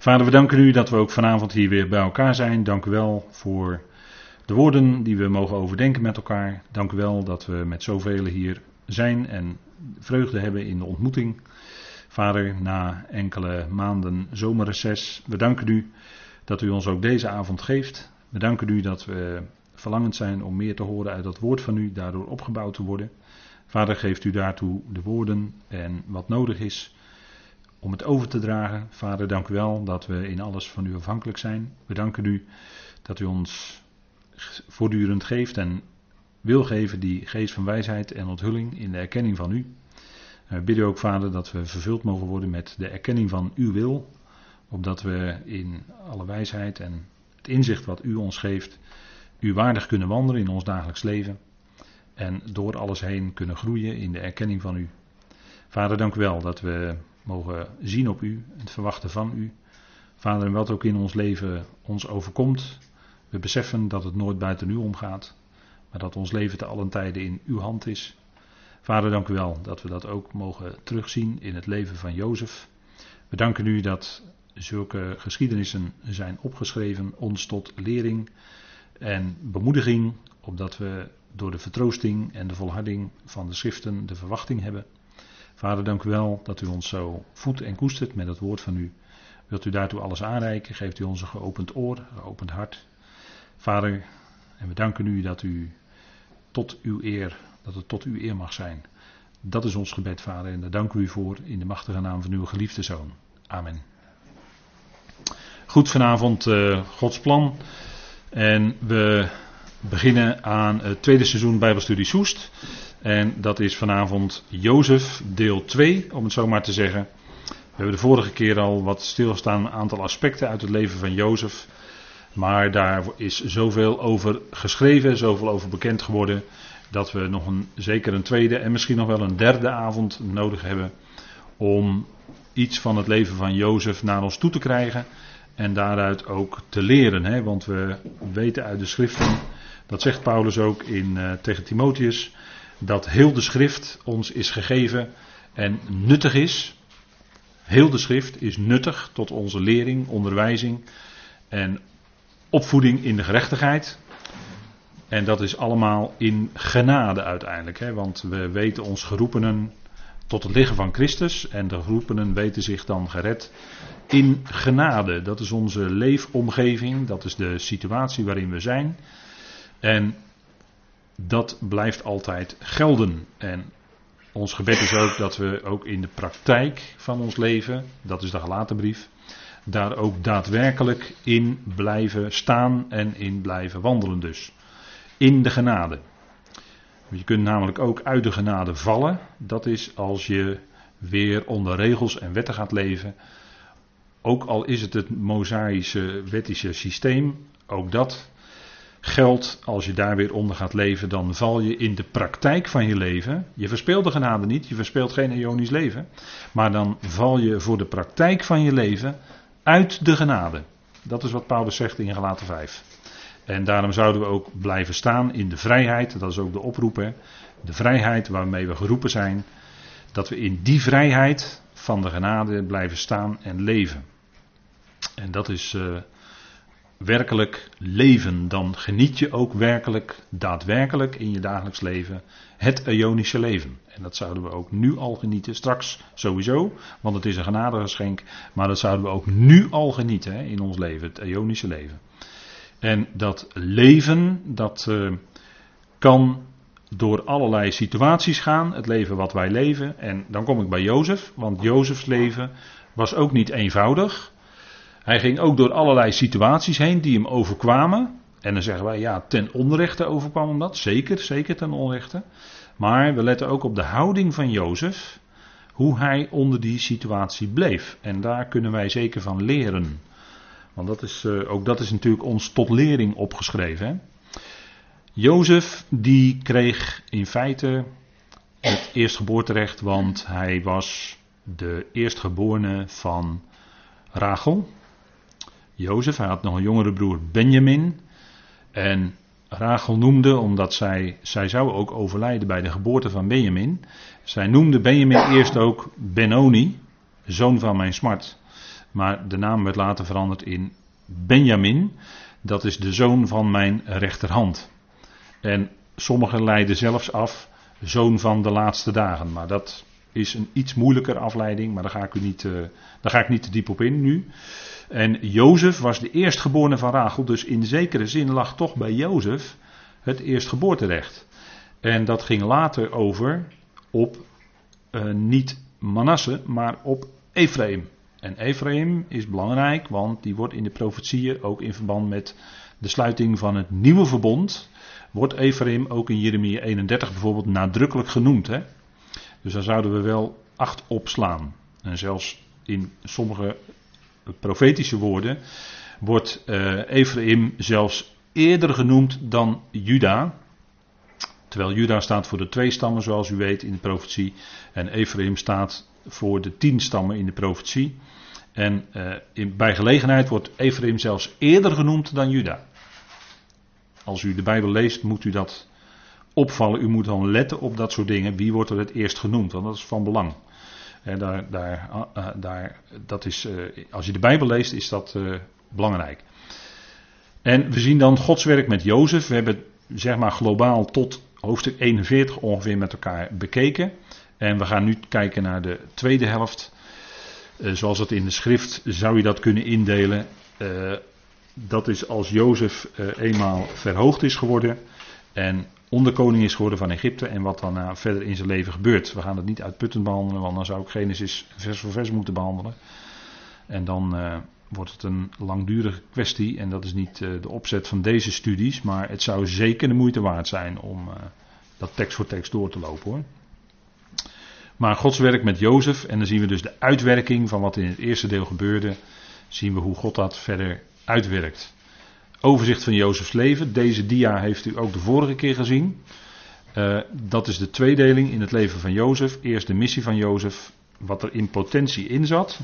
Vader, we danken u dat we ook vanavond hier weer bij elkaar zijn. Dank u wel voor de woorden die we mogen overdenken met elkaar. Dank u wel dat we met zoveel hier zijn en vreugde hebben in de ontmoeting. Vader, na enkele maanden zomerreces, we danken u dat u ons ook deze avond geeft. We danken u dat we verlangend zijn om meer te horen uit dat woord van u, daardoor opgebouwd te worden. Vader, geeft u daartoe de woorden en wat nodig is om het over te dragen. Vader, dank u wel dat we in alles van u afhankelijk zijn. We danken u dat u ons voortdurend geeft en wil geven die geest van wijsheid en onthulling in de erkenning van u. We bidden ook, Vader, dat we vervuld mogen worden met de erkenning van uw wil, opdat we in alle wijsheid en het inzicht wat u ons geeft, u waardig kunnen wandelen in ons dagelijks leven en door alles heen kunnen groeien in de erkenning van u. Vader, dank u wel dat we mogen zien op u, het verwachten van u. Vader, en wat ook in ons leven ons overkomt, we beseffen dat het nooit buiten u omgaat, maar dat ons leven te allen tijden in uw hand is. Vader, dank u wel dat we dat ook mogen terugzien in het leven van Jozef. We danken u dat zulke geschiedenissen zijn opgeschreven, ons tot lering en bemoediging, opdat we door de vertroosting en de volharding van de schriften de verwachting hebben. Vader, dank u wel dat u ons zo voedt en koestert met het woord van u. Wilt u daartoe alles aanreiken? Geeft u ons een geopend oor, een geopend hart. Vader, en we danken u dat u tot uw eer, dat het tot uw eer mag zijn. Dat is ons gebed, Vader, en daar danken we u voor in de machtige naam van uw geliefde Zoon. Amen. Goed, vanavond uh, Gods plan. En we beginnen aan het tweede seizoen Bijbelstudie Soest. En dat is vanavond Jozef, deel 2, om het zo maar te zeggen. We hebben de vorige keer al wat stilgestaan, een aantal aspecten uit het leven van Jozef. Maar daar is zoveel over geschreven, zoveel over bekend geworden, dat we nog een, zeker een tweede en misschien nog wel een derde avond nodig hebben om iets van het leven van Jozef naar ons toe te krijgen en daaruit ook te leren. Hè? Want we weten uit de schriften, dat zegt Paulus ook in, uh, tegen Timotheus, dat heel de schrift ons is gegeven en nuttig is. Heel de schrift is nuttig tot onze lering, onderwijzing en opvoeding in de gerechtigheid. En dat is allemaal in genade uiteindelijk. Hè? Want we weten ons geroepenen tot het liggen van Christus. En de geroepenen weten zich dan gered in genade. Dat is onze leefomgeving. Dat is de situatie waarin we zijn. En dat blijft altijd gelden. En ons gebed is ook dat we ook in de praktijk van ons leven, dat is de gelaten brief, daar ook daadwerkelijk in blijven staan en in blijven wandelen dus. In de genade. Je kunt namelijk ook uit de genade vallen. Dat is als je weer onder regels en wetten gaat leven. Ook al is het het mosaïsche wettische systeem, ook dat geldt als je daar weer onder gaat leven, dan val je in de praktijk van je leven. Je verspeelt de genade niet, je verspeelt geen eonisch leven. Maar dan val je voor de praktijk van je leven uit de genade. Dat is wat Paulus zegt in Galaten 5. En daarom zouden we ook blijven staan in de vrijheid, dat is ook de oproep, hè? de vrijheid waarmee we geroepen zijn, dat we in die vrijheid van de genade blijven staan en leven. En dat is uh, werkelijk leven, dan geniet je ook werkelijk, daadwerkelijk in je dagelijks leven het Ionische leven. En dat zouden we ook nu al genieten, straks sowieso, want het is een genadegeschenk, maar dat zouden we ook nu al genieten hè, in ons leven, het Ionische leven. En dat leven, dat uh, kan door allerlei situaties gaan, het leven wat wij leven. En dan kom ik bij Jozef, want Jozefs leven was ook niet eenvoudig. Hij ging ook door allerlei situaties heen die hem overkwamen. En dan zeggen wij, ja, ten onrechte overkwam hem dat. Zeker, zeker ten onrechte. Maar we letten ook op de houding van Jozef. Hoe hij onder die situatie bleef. En daar kunnen wij zeker van leren. Want dat is, uh, ook dat is natuurlijk ons tot lering opgeschreven. Hè? Jozef die kreeg in feite het eerstgeboorterecht, want hij was de eerstgeborene van Rachel. Jozef, hij had nog een jongere broer Benjamin. En Rachel noemde, omdat zij, zij zou ook overlijden bij de geboorte van Benjamin. Zij noemde Benjamin eerst ook Benoni, zoon van mijn smart. Maar de naam werd later veranderd in Benjamin. Dat is de zoon van mijn rechterhand. En sommigen leiden zelfs af zoon van de laatste dagen. Maar dat is een iets moeilijker afleiding, maar daar ga ik, u niet, uh, daar ga ik niet te diep op in nu. En Jozef was de eerstgeborene van Rachel, dus in zekere zin lag toch bij Jozef het eerstgeboorterecht. En dat ging later over op uh, niet Manasse, maar op Ephraim. En Ephraim is belangrijk, want die wordt in de profetieën ook in verband met de sluiting van het nieuwe verbond. Wordt Ephraim ook in Jeremia 31 bijvoorbeeld nadrukkelijk genoemd. Hè? Dus daar zouden we wel acht op slaan. En zelfs in sommige profetische woorden wordt uh, Ephraim zelfs eerder genoemd dan Juda. Terwijl Juda staat voor de twee stammen, zoals u weet, in de profetie. En Ephraim staat voor de tien stammen in de profetie. En uh, in, bij gelegenheid wordt Ephraim zelfs eerder genoemd dan Juda. Als u de Bijbel leest, moet u dat opvallen. U moet dan letten op dat soort dingen. Wie wordt er het eerst genoemd? Want dat is van belang. En daar, daar, uh, daar, dat is, uh, als je de Bijbel leest, is dat belangrijk. En we zien dan Gods werk met Jozef. We hebben zeg maar globaal tot hoofdstuk 41 ongeveer met elkaar bekeken. En we gaan nu kijken naar de tweede helft. Uh, zoals het in de schrift zou je dat kunnen indelen. Dat is als Jozef eenmaal verhoogd is geworden en onderkoning is geworden van Egypte en wat dan verder in zijn leven gebeurt. We gaan het niet uitputtend behandelen, want dan zou ik Genesis vers voor vers moeten behandelen. En dan wordt het een langdurige kwestie en dat is niet de opzet van deze studies, maar het zou zeker de moeite waard zijn om dat tekst voor tekst door te lopen hoor. Maar Gods werk met Jozef, en dan zien we dus de uitwerking van wat in het eerste deel gebeurde, zien we hoe God dat verder uitwerkt. Overzicht van Jozefs leven. Deze dia heeft u ook de vorige keer gezien. Uh, dat is de tweedeling in het leven van Jozef. Eerst de missie van Jozef, wat er in potentie in zat.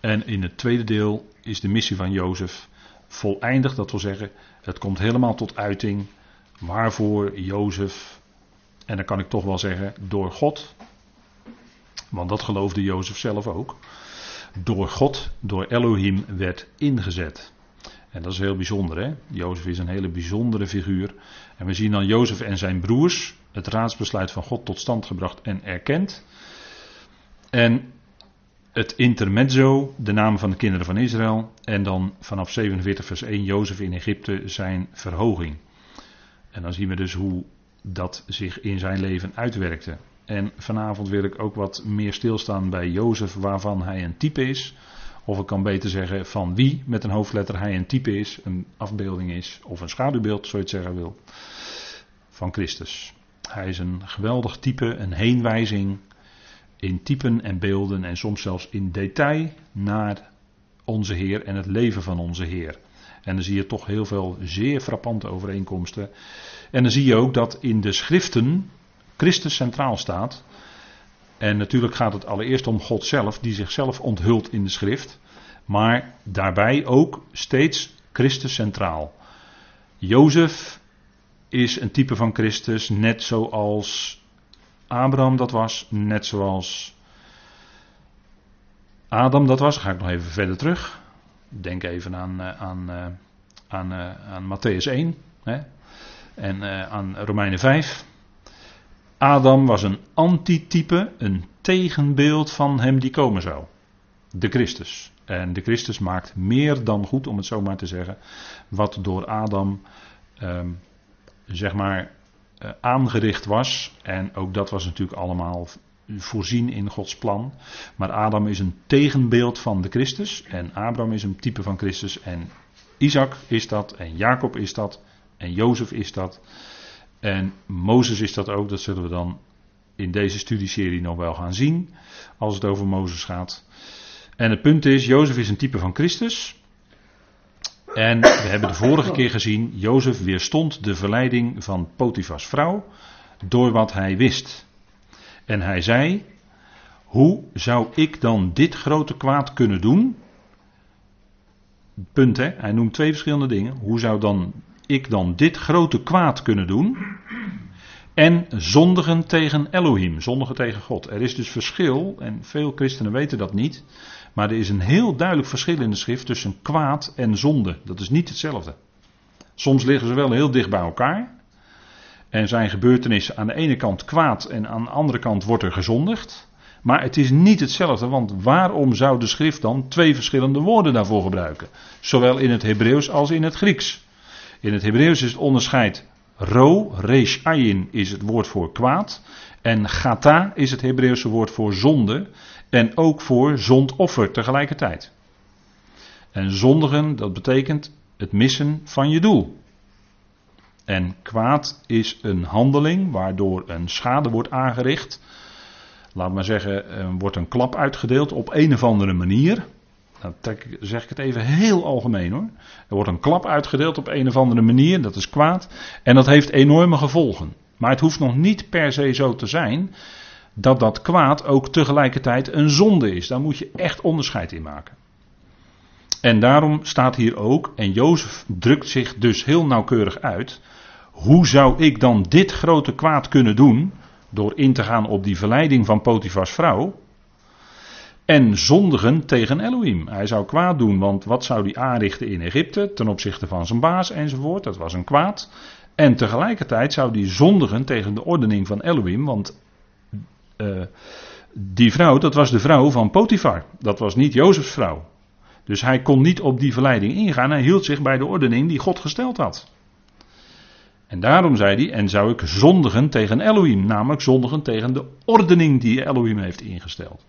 En in het tweede deel is de missie van Jozef voleindigd. Dat wil zeggen, het komt helemaal tot uiting waarvoor Jozef en dan kan ik toch wel zeggen, door God, want dat geloofde Jozef zelf ook, door God, door Elohim werd ingezet. En dat is heel bijzonder, hè? Jozef is een hele bijzondere figuur. En we zien dan Jozef en zijn broers het raadsbesluit van God tot stand gebracht en erkend. En het intermezzo, de namen van de kinderen van Israël. En dan vanaf 47 vers 1 Jozef in Egypte zijn verhoging. En dan zien we dus hoe dat zich in zijn leven uitwerkte. En vanavond wil ik ook wat meer stilstaan bij Jozef, waarvan hij een type is. Of ik kan beter zeggen van wie met een hoofdletter hij een type is, een afbeelding is, of een schaduwbeeld, zo je het zeggen wil, van Christus. Hij is een geweldig type, een heenwijzing in typen en beelden en soms zelfs in detail naar onze Heer en het leven van onze Heer. En dan zie je toch heel veel zeer frappante overeenkomsten en dan zie je ook dat in de schriften Christus centraal staat. En natuurlijk gaat het allereerst om God zelf, die zichzelf onthult in de schrift. Maar daarbij ook steeds Christus centraal. Jozef is een type van Christus, net zoals Abraham dat was, net zoals Adam dat was. ga ik nog even verder terug. Denk even aan, eh, aan, eh, aan, eh, aan Matthäus 1. Hè? En aan Romeinen 5. Adam was een antitype, een tegenbeeld van hem die komen zou. De Christus. En de Christus maakt meer dan goed, om het zo maar te zeggen, wat door Adam, um, zeg maar, uh, aangericht was. En ook dat was natuurlijk allemaal voorzien in Gods plan. Maar Adam is een tegenbeeld van de Christus. En Abraham is een type van Christus. En Isaac is dat. En Jacob is dat. En Jozef is dat. En Mozes is dat ook. Dat zullen we dan in deze studieserie nog wel gaan zien. Als het over Mozes gaat. En het punt is, Jozef is een type van Christus. En we hebben de vorige keer gezien, Jozef weerstond de verleiding van Potifas vrouw door wat hij wist. En hij zei, hoe zou ik dan dit grote kwaad kunnen doen? Punt hè, hij noemt twee verschillende dingen. Hoe zou dan ik dan dit grote kwaad kunnen doen? En zondigen tegen Elohim, zondigen tegen God. Er is dus verschil, en veel christenen weten dat niet. Maar er is een heel duidelijk verschil in de schrift tussen kwaad en zonde. Dat is niet hetzelfde. Soms liggen ze wel heel dicht bij elkaar. En zijn gebeurtenissen aan de ene kant kwaad en aan de andere kant wordt er gezondigd. Maar het is niet hetzelfde, want waarom zou de schrift dan twee verschillende woorden daarvoor gebruiken? Zowel in het Hebreeuws als in het Grieks. In het Hebreeuws is het onderscheid ro, resh is het woord voor kwaad. En gata is het Hebreeuwse woord voor zonde. En ook voor zondoffer tegelijkertijd. En zondigen, dat betekent het missen van je doel. En kwaad is een handeling waardoor een schade wordt aangericht. Laat maar zeggen, wordt een klap uitgedeeld op een of andere manier. Dan zeg ik het even heel algemeen hoor. Er wordt een klap uitgedeeld op een of andere manier, dat is kwaad. En dat heeft enorme gevolgen. Maar het hoeft nog niet per se zo te zijn dat dat kwaad ook tegelijkertijd een zonde is. Daar moet je echt onderscheid in maken. En daarom staat hier ook, en Jozef drukt zich dus heel nauwkeurig uit. Hoe zou ik dan dit grote kwaad kunnen doen? Door in te gaan op die verleiding van Potifars vrouw. En zondigen tegen Elohim. Hij zou kwaad doen, want wat zou hij aanrichten in Egypte ten opzichte van zijn baas enzovoort? Dat was een kwaad. En tegelijkertijd zou hij zondigen tegen de ordening van Elohim, want uh, die vrouw, dat was de vrouw van Potifar. Dat was niet Jozefs vrouw. Dus hij kon niet op die verleiding ingaan. Hij hield zich bij de ordening die God gesteld had. En daarom zei hij, en zou ik zondigen tegen Elohim, namelijk zondigen tegen de ordening die Elohim heeft ingesteld.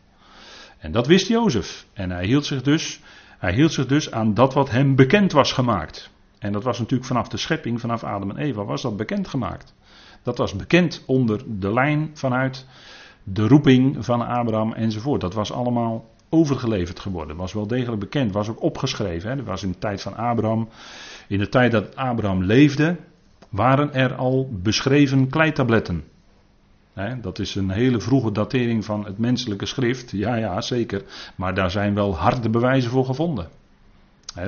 En dat wist Jozef. En hij hield zich dus, hij hield zich dus aan dat wat hem bekend was gemaakt. En dat was natuurlijk vanaf de schepping, vanaf Adam en Eva, was dat bekend gemaakt. Dat was bekend onder de lijn vanuit de roeping van Abraham enzovoort. Dat was allemaal overgeleverd geworden. Was wel degelijk bekend, was ook opgeschreven. Hè. Was in de tijd van Abraham. In de tijd dat Abraham leefde, waren er al beschreven kleitabletten. dat is een hele vroege datering van het menselijke schrift. Ja, ja, zeker. Maar daar zijn wel harde bewijzen voor gevonden.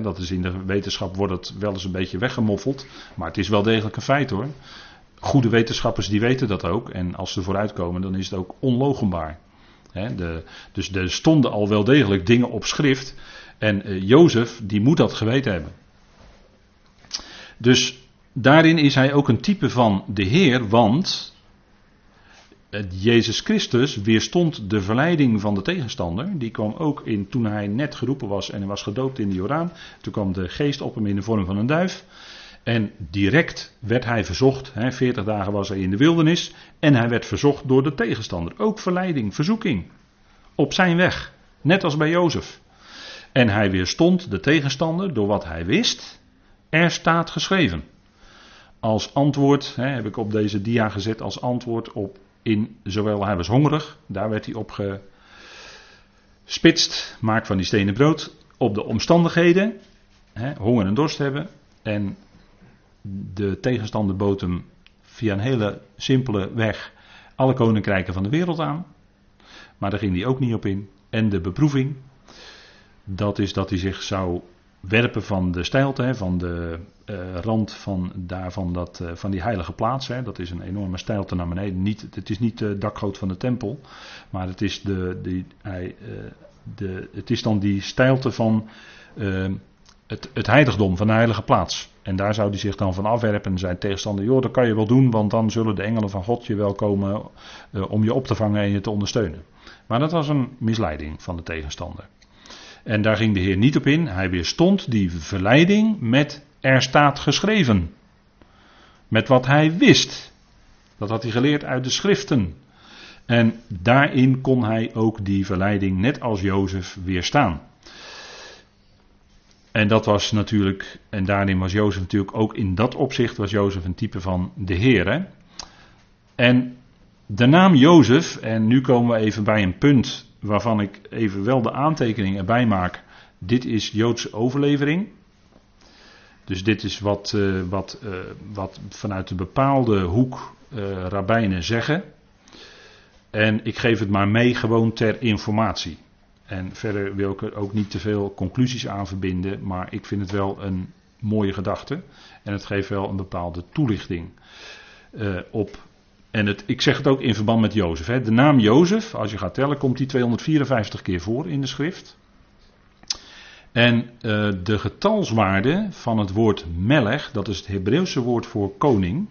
dat is in de wetenschap wordt het wel eens een beetje weggemoffeld. Maar het is wel degelijk een feit hoor. Goede wetenschappers die weten dat ook. En als ze vooruitkomen, dan is het ook onlogenbaar. de, dus er stonden al wel degelijk dingen op schrift. En uh, Jozef, die moet dat geweten hebben. Dus daarin is hij ook een type van de Heer, want Jezus Christus weerstond de verleiding van de tegenstander. Die kwam ook in toen hij net geroepen was en hij was gedoopt in de Jordaan. Toen kwam de geest op hem in de vorm van een duif. En direct werd hij verzocht. Hè, 40 dagen was hij in de wildernis. En hij werd verzocht door de tegenstander. Ook verleiding, verzoeking. Op zijn weg. Net als bij Jozef. En hij weerstond de tegenstander door wat hij wist. Er staat geschreven. Als antwoord, hè, heb ik op deze dia gezet, als antwoord op in zowel hij was hongerig, daar werd hij op gespitst, maak van die stenen brood, op de omstandigheden, hè, honger en dorst hebben. En de tegenstander bood hem via een hele simpele weg alle koninkrijken van de wereld aan. Maar daar ging hij ook niet op in. En de beproeving, dat is dat hij zich zou werpen van de steilte, van de uh, rand van, daarvan dat, uh, van die heilige plaats. Hè. Dat is een enorme steilte naar beneden. Niet, het is niet de dakgoot van de tempel, maar het is, de, die, hij, uh, de, het is dan die steilte van het, het heiligdom, van de heilige plaats. En daar zou hij zich dan van afwerpen en zijn tegenstander, joh, dat kan je wel doen, want dan zullen de engelen van God je wel komen om je op te vangen en je te ondersteunen. Maar dat was een misleiding van de tegenstander. En daar ging de Heer niet op in. Hij weerstond die verleiding met er staat geschreven. Met wat hij wist. Dat had hij geleerd uit de schriften. En daarin kon hij ook die verleiding, net als Jozef, weerstaan. En dat was natuurlijk, en daarin was Jozef natuurlijk ook in dat opzicht, was Jozef een type van de Heer. Hè? En de naam Jozef, en nu komen we even bij een punt waarvan ik even wel de aantekening erbij maak. Dit is Joodse overlevering. Dus dit is wat, uh, wat, uh, wat vanuit een bepaalde hoek uh, rabbijnen zeggen. En ik geef het maar mee gewoon ter informatie. En verder wil ik er ook niet te veel conclusies aan verbinden, maar ik vind het wel een mooie gedachte. En het geeft wel een bepaalde toelichting op en het, ik zeg het ook in verband met Jozef. Hè. De naam Jozef, als je gaat tellen, komt die 254 keer voor in de schrift. En uh, de getalswaarde van het woord melech, dat is het Hebreeuwse woord voor koning.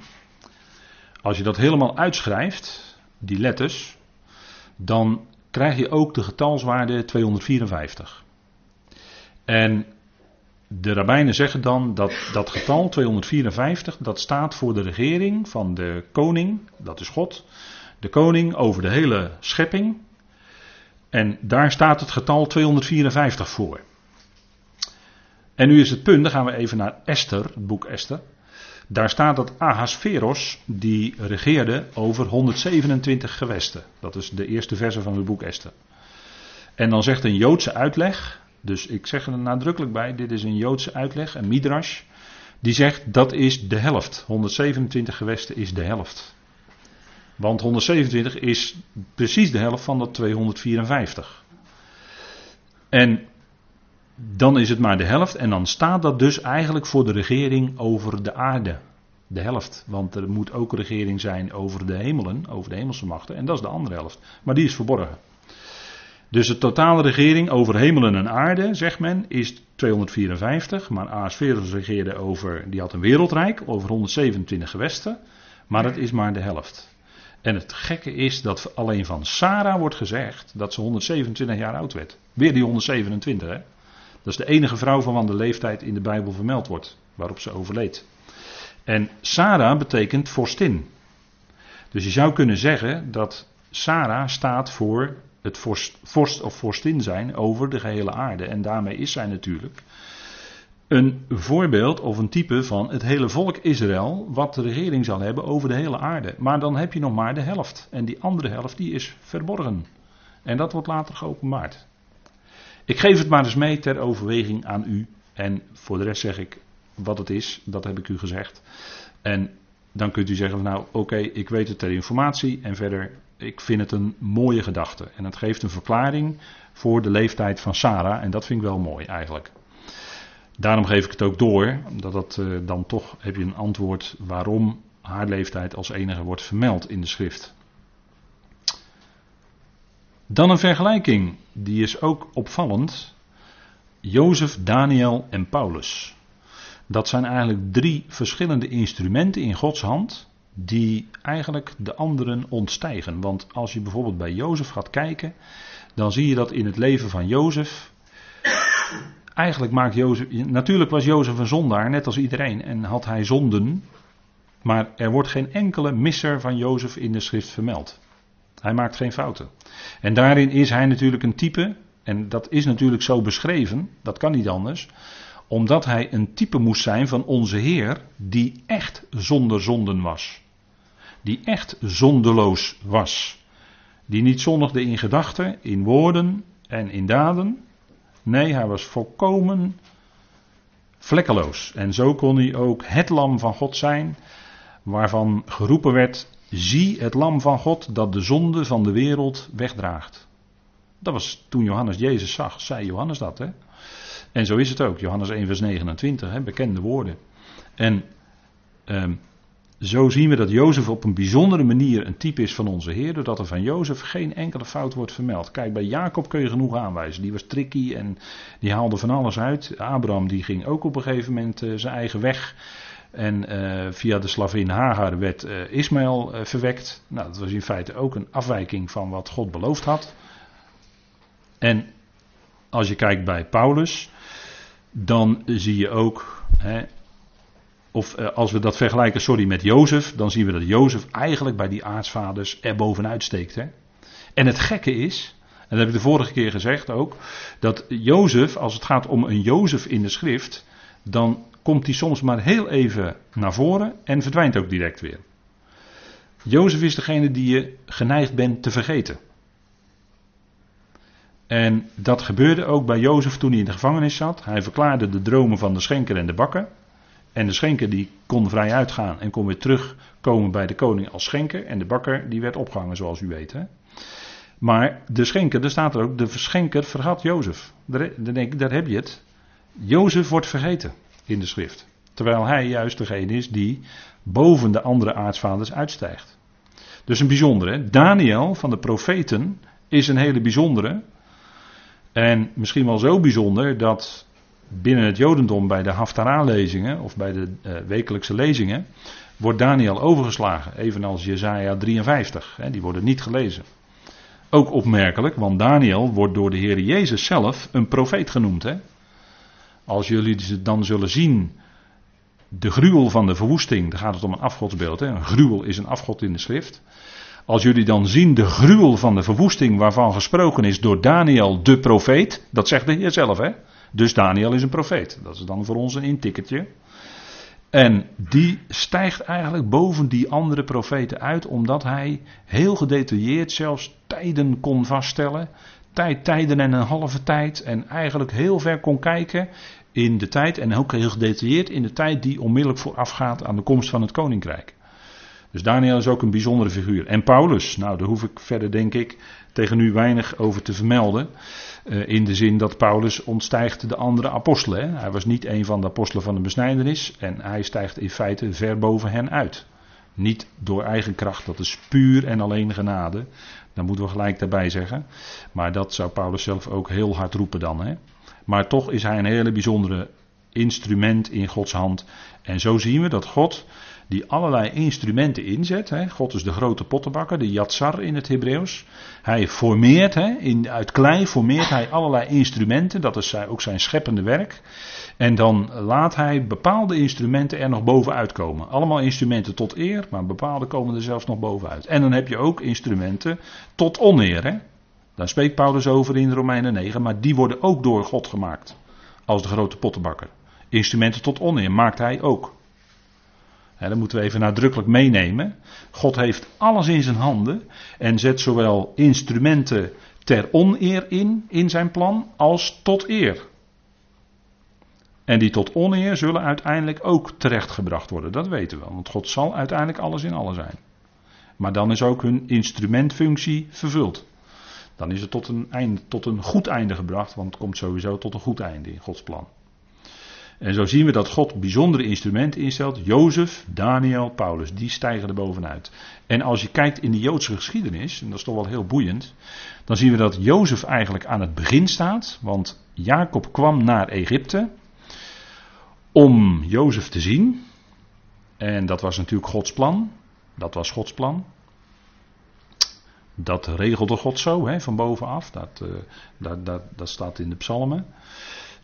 Als je dat helemaal uitschrijft, die letters, dan krijg je ook de getalswaarde 254. En de rabbijnen zeggen dan dat dat getal 254, dat staat voor de regering van de koning, dat is God, de koning over de hele schepping. En daar staat het getal 254 voor. En nu is het punt, dan gaan we even naar Esther, het boek Esther. Daar staat dat Ahasveros, die regeerde over 127 gewesten. Dat is de eerste verse van het boek Esther. En dan zegt een Joodse uitleg, dus ik zeg er nadrukkelijk bij, dit is een Joodse uitleg, een midrash, die zegt dat is de helft. 127 gewesten is de helft. Want 127 is precies de helft van dat 254. En dan is het maar de helft en dan staat dat dus eigenlijk voor de regering over de aarde. De helft, want er moet ook regering zijn over de hemelen, over de hemelse machten en dat is de andere helft. Maar die is verborgen. Dus de totale regering over hemelen en aarde, zegt men, is 254. Maar Ahasverus regeerde over, die had een wereldrijk, over 127 gewesten. Maar dat is maar de helft. En het gekke is dat alleen van Sarah wordt gezegd dat ze 127 jaar oud werd. Weer die 127, hè. Dat is de enige vrouw van wanneer de leeftijd in de Bijbel vermeld wordt, waarop ze overleed. En Sarah betekent vorstin. Dus je zou kunnen zeggen dat Sarah staat voor het vorst, vorst of vorstin zijn over de gehele aarde. En daarmee is zij natuurlijk een voorbeeld of een type van het hele volk Israël, wat de regering zal hebben over de hele aarde. Maar dan heb je nog maar de helft. En die andere helft die is verborgen. En dat wordt later geopenbaard. Ik geef het maar eens mee ter overweging aan u. En voor de rest zeg ik wat het is, dat heb ik u gezegd. En dan kunt u zeggen van nou oké, ik weet het ter informatie en verder ik vind het een mooie gedachte. En het geeft een verklaring voor de leeftijd van Sarah. En dat vind ik wel mooi eigenlijk. Daarom geef ik het ook door, dat dat uh, dan toch heb je een antwoord waarom haar leeftijd als enige wordt vermeld in de schrift. Dan een vergelijking, die is ook opvallend. Jozef, Daniel en Paulus. Dat zijn eigenlijk drie verschillende instrumenten in Gods hand die eigenlijk de anderen ontstijgen. Want als je bijvoorbeeld bij Jozef gaat kijken, dan zie je dat in het leven van Jozef. Eigenlijk maakt Jozef. Natuurlijk was Jozef een zondaar, net als iedereen, en had hij zonden. Maar er wordt geen enkele misser van Jozef in de schrift vermeld. Hij maakt geen fouten. En daarin is hij natuurlijk een type, en dat is natuurlijk zo beschreven, dat kan niet anders, omdat hij een type moest zijn van onze Heer, die echt zonder zonden was die echt zondeloos was. Die niet zondigde in gedachten, in woorden en in daden. Nee, hij was volkomen vlekkeloos. En zo kon hij ook het lam van God zijn, waarvan geroepen werd: Zie het lam van God dat de zonde van de wereld wegdraagt. Dat was toen Johannes Jezus zag, zei Johannes dat. Hè? En zo is het ook, Johannes 1, vers 29, hè? bekende woorden. En ehm, zo zien we dat Jozef op een bijzondere manier een type is van onze Heer, doordat er van Jozef geen enkele fout wordt vermeld. Kijk, bij Jacob kun je genoeg aanwijzen. Die was tricky en die haalde van alles uit. Abraham die ging ook op een gegeven moment uh, zijn eigen weg. En uh, via de slavin Hagar werd uh, Ismaël verwekt. Nou, dat was in feite ook een afwijking van wat God beloofd had. En als je kijkt bij Paulus, dan zie je ook, hè, of eh, als we dat vergelijken, sorry, met Jozef, dan zien we dat Jozef eigenlijk bij die aartsvaders er bovenuit steekt. Hè? En het gekke is, en dat heb ik de vorige keer gezegd ook, dat Jozef, als het gaat om een Jozef in de schrift, dan komt hij soms maar heel even naar voren en verdwijnt ook direct weer. Jozef is degene die je geneigd bent te vergeten. En dat gebeurde ook bij Jozef toen hij in de gevangenis zat. Hij verklaarde de dromen van de schenker en de bakker. En de schenker die kon vrij uitgaan en kon weer terugkomen bij de koning als schenker. En de bakker die werd opgehangen zoals u weet. Hè? Maar de schenker, daar staat er ook, de schenker vergat Jozef. Daar, daar heb je het. Jozef wordt vergeten in de schrift. Terwijl hij juist degene is die boven de andere aartsvaders uitstijgt. Dus een bijzondere. Daniel van de profeten is een hele bijzondere. En misschien wel zo bijzonder dat binnen het Jodendom bij de Haftarah-lezingen of bij de uh, wekelijkse lezingen wordt Daniel overgeslagen, evenals Jesaja 53. Hè, die worden niet gelezen. Ook opmerkelijk, want Daniel wordt door de Heer Jezus zelf een profeet genoemd. Hè? Als jullie dan zullen zien de gruwel van de verwoesting, dan gaat het om een afgodsbeeld. Hè? Een gruwel is een afgod in de schrift. Als jullie dan zien de gruwel van de verwoesting waarvan gesproken is door Daniel de profeet, dat zegt de Heer zelf hè. Dus Daniel is een profeet. Dat is dan voor ons een intikkertje. En die stijgt eigenlijk boven die andere profeten uit, omdat hij heel gedetailleerd zelfs tijden kon vaststellen. Tijd, tijden en een halve tijd. En eigenlijk heel ver kon kijken in de tijd. En ook heel gedetailleerd in de tijd die onmiddellijk voorafgaat aan de komst van het koninkrijk. Dus Daniel is ook een bijzondere figuur. En Paulus, nou daar hoef ik verder denk ik tegen u weinig over te vermelden. Uh, in de zin dat Paulus ontstijgt de andere apostelen. Hè. Hij was niet een van de apostelen van de besnijdenis en hij stijgt in feite ver boven hen uit. Niet door eigen kracht, dat is puur en alleen genade. Dat moeten we gelijk daarbij zeggen. Maar dat zou Paulus zelf ook heel hard roepen dan. Hè. Maar toch is hij een hele bijzondere instrument in Gods hand. En zo zien we dat God die allerlei instrumenten inzet. Hè. God is de grote pottenbakker, de Yatsar in het Hebreeuws. Hij formeert, hè, in, uit klei formeert hij allerlei instrumenten, dat is ook zijn scheppende werk. En dan laat hij bepaalde instrumenten er nog bovenuit komen. Allemaal instrumenten tot eer, maar bepaalde komen er zelfs nog bovenuit. En dan heb je ook instrumenten tot oneer. Hè. Daar spreekt Paulus over in Romeinen 9, maar die worden ook door God gemaakt. Als de grote pottenbakker. Instrumenten tot oneer maakt hij ook. Dat moeten we even nadrukkelijk meenemen. God heeft alles in zijn handen en zet zowel instrumenten ter oneer in, in zijn plan, als tot eer. En die tot oneer zullen uiteindelijk ook terechtgebracht worden, dat weten we, want God zal uiteindelijk alles in alles zijn. Maar dan is ook hun instrumentfunctie vervuld. Dan is het tot een, tot een goed einde gebracht, want het komt sowieso tot een goed einde in Gods plan. En zo zien we dat God bijzondere instrumenten instelt. Jozef, Daniel, Paulus, die stijgen er bovenuit. En als je kijkt in de Joodse geschiedenis, en dat is toch wel heel boeiend, dan zien we dat Jozef eigenlijk aan het begin staat. Want Jacob kwam naar Egypte om Jozef te zien. En dat was natuurlijk Gods plan. Dat was Gods plan. Dat regelde God zo, hè, van bovenaf. Dat, uh, dat, dat, dat staat in de psalmen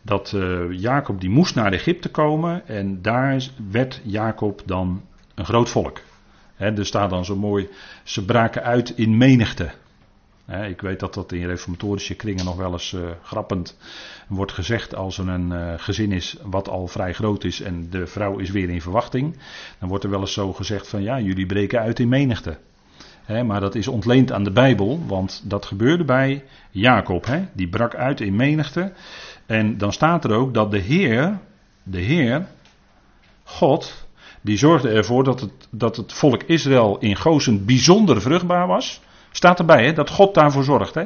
dat uh, Jacob die moest naar Egypte komen en daar werd Jacob dan een groot volk. er staat dan zo mooi, ze braken uit in menigte. ik weet dat dat in reformatorische kringen nog wel eens uh, grappend wordt gezegd als er een gezin is wat al vrij groot is en de vrouw is weer in verwachting. Dan wordt er wel eens zo gezegd van ja, jullie breken uit in menigte. Maar dat is ontleend aan de Bijbel, want dat gebeurde bij Jacob. die brak uit in menigte. En dan staat er ook dat de Heer, de Heer, God, die zorgde ervoor dat het, dat het volk Israël in Gozen bijzonder vruchtbaar was. Staat erbij, hè, dat God daarvoor zorgt. Hè?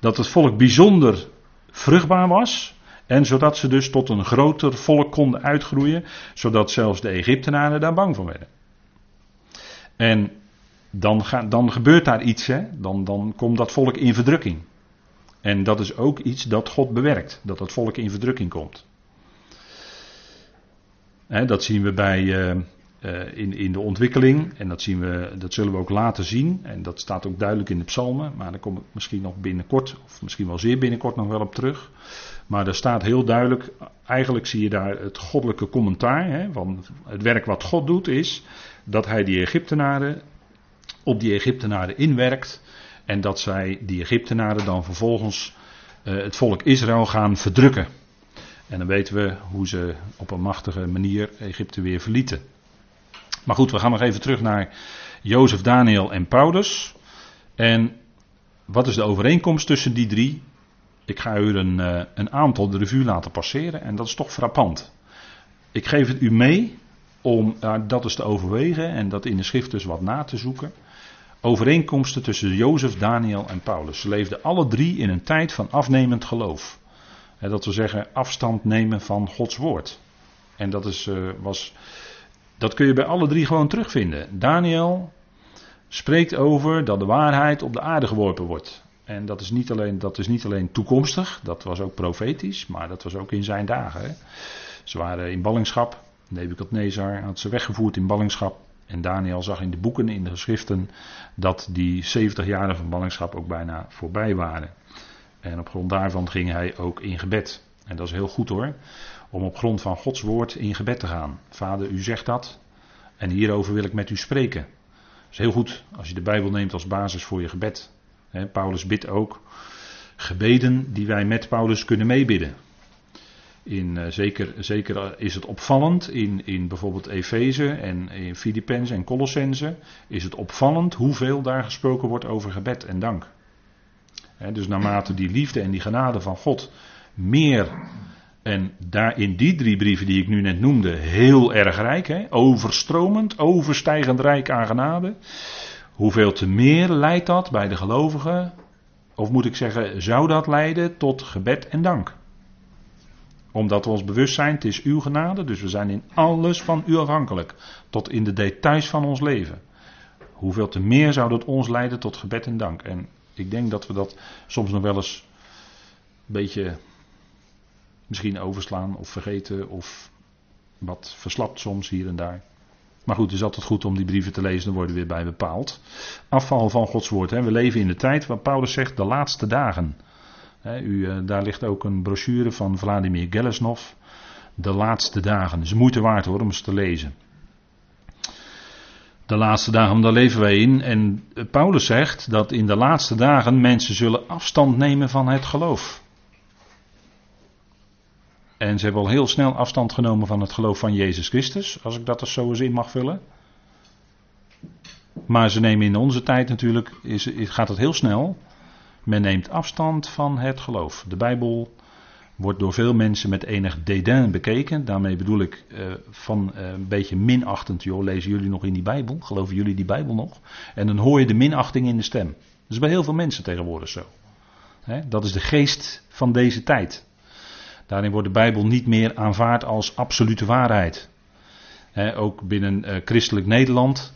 Dat het volk bijzonder vruchtbaar was. En zodat ze dus tot een groter volk konden uitgroeien. Zodat zelfs de Egyptenaren daar bang voor werden. En dan, ga, dan gebeurt daar iets. Hè? Dan, dan komt dat volk in verdrukking. En dat is ook iets dat God bewerkt, dat het volk in verdrukking komt. dat zien we bij, uh, uh, in, in de ontwikkeling en dat, zien we, dat zullen we ook later zien. En dat staat ook duidelijk in de psalmen, maar daar kom ik misschien nog binnenkort, of misschien wel zeer binnenkort nog wel op terug. Maar er staat heel duidelijk, eigenlijk zie je daar het goddelijke commentaar hè, van het werk wat God doet is dat hij die Egyptenaren op die Egyptenaren inwerkt en dat zij die Egyptenaren dan vervolgens uh, het volk Israël gaan verdrukken. En dan weten we hoe ze op een machtige manier Egypte weer verlieten. Maar goed, we gaan nog even terug naar Jozef, Daniel en Paulus. En wat is de overeenkomst tussen die drie? Ik ga u een, uh, een aantal de revue laten passeren en dat is toch frappant. Ik geef het u mee om dat eens te overwegen en dat in de schrift dus wat na te zoeken overeenkomsten tussen Jozef, Daniel en Paulus. Ze leefden alle drie in een tijd van afnemend geloof. dat wil zeggen afstand nemen van Gods woord. En dat, is, uh, was, dat kun je bij alle drie gewoon terugvinden. Daniel spreekt over dat de waarheid op de aarde geworpen wordt. En dat is niet alleen, dat is niet alleen toekomstig, dat was ook profetisch, maar dat was ook in zijn dagen. Ze waren in ballingschap, Nebukadnezar had ze weggevoerd in ballingschap. En Daniel zag in de boeken, in de geschriften, dat die 70 jaren van ballingschap ook bijna voorbij waren. En op grond daarvan ging hij ook in gebed. En dat is heel goed hoor, om op grond van Gods woord in gebed te gaan. Vader, u zegt dat en hierover wil ik met u spreken. Dat is heel goed als je de Bijbel neemt als basis voor je gebed. Paulus bidt ook gebeden die wij met Paulus kunnen meebidden. In, uh, zeker, zeker is het opvallend in, in bijvoorbeeld Efeze en in Filippenzen en Colossense is het opvallend hoeveel daar gesproken wordt over gebed en dank. dus naarmate die liefde en die genade van God meer en daar in die drie brieven die ik nu net noemde heel erg rijk, overstromend, overstijgend rijk aan genade. Hoeveel te meer leidt dat bij de gelovigen, of moet ik zeggen, zou dat leiden tot gebed en dank? Omdat we ons bewust zijn, het is uw genade, dus we zijn in alles van u afhankelijk. Tot in de details van ons leven. Hoeveel te meer zou dat ons leiden tot gebed en dank. En ik denk dat we dat soms nog wel eens een beetje misschien overslaan of vergeten of wat verslapt soms hier en daar. Maar goed, het is altijd goed om die brieven te lezen, dan worden we weer bij bepaald. Afval van Gods woord. Hè. We leven in de tijd waar Paulus zegt de laatste dagen. U, eh, daar ligt ook een brochure van Vladimir Gelesnov. De laatste dagen. Ze moeten waard hoor om ze te lezen. De laatste dagen, daar leven wij in. En Paulus zegt dat in de laatste dagen mensen zullen afstand nemen van het geloof. En ze hebben al heel snel afstand genomen van het geloof van Jezus Christus, als ik dat er zo eens in mag vullen. Maar ze nemen in onze tijd natuurlijk, is, gaat het heel snel. Men neemt afstand van het geloof. De Bijbel wordt door veel mensen met enig dédain bekeken. Daarmee bedoel ik uh, van uh, een beetje minachtend. Joh, lezen jullie nog in die Bijbel? Geloven jullie die Bijbel nog? En dan hoor je de minachting in de stem. Dat is bij heel veel mensen tegenwoordig zo. dat is de geest van deze tijd. Daarin wordt de Bijbel niet meer aanvaard als absolute waarheid. ook binnen uh, christelijk Nederland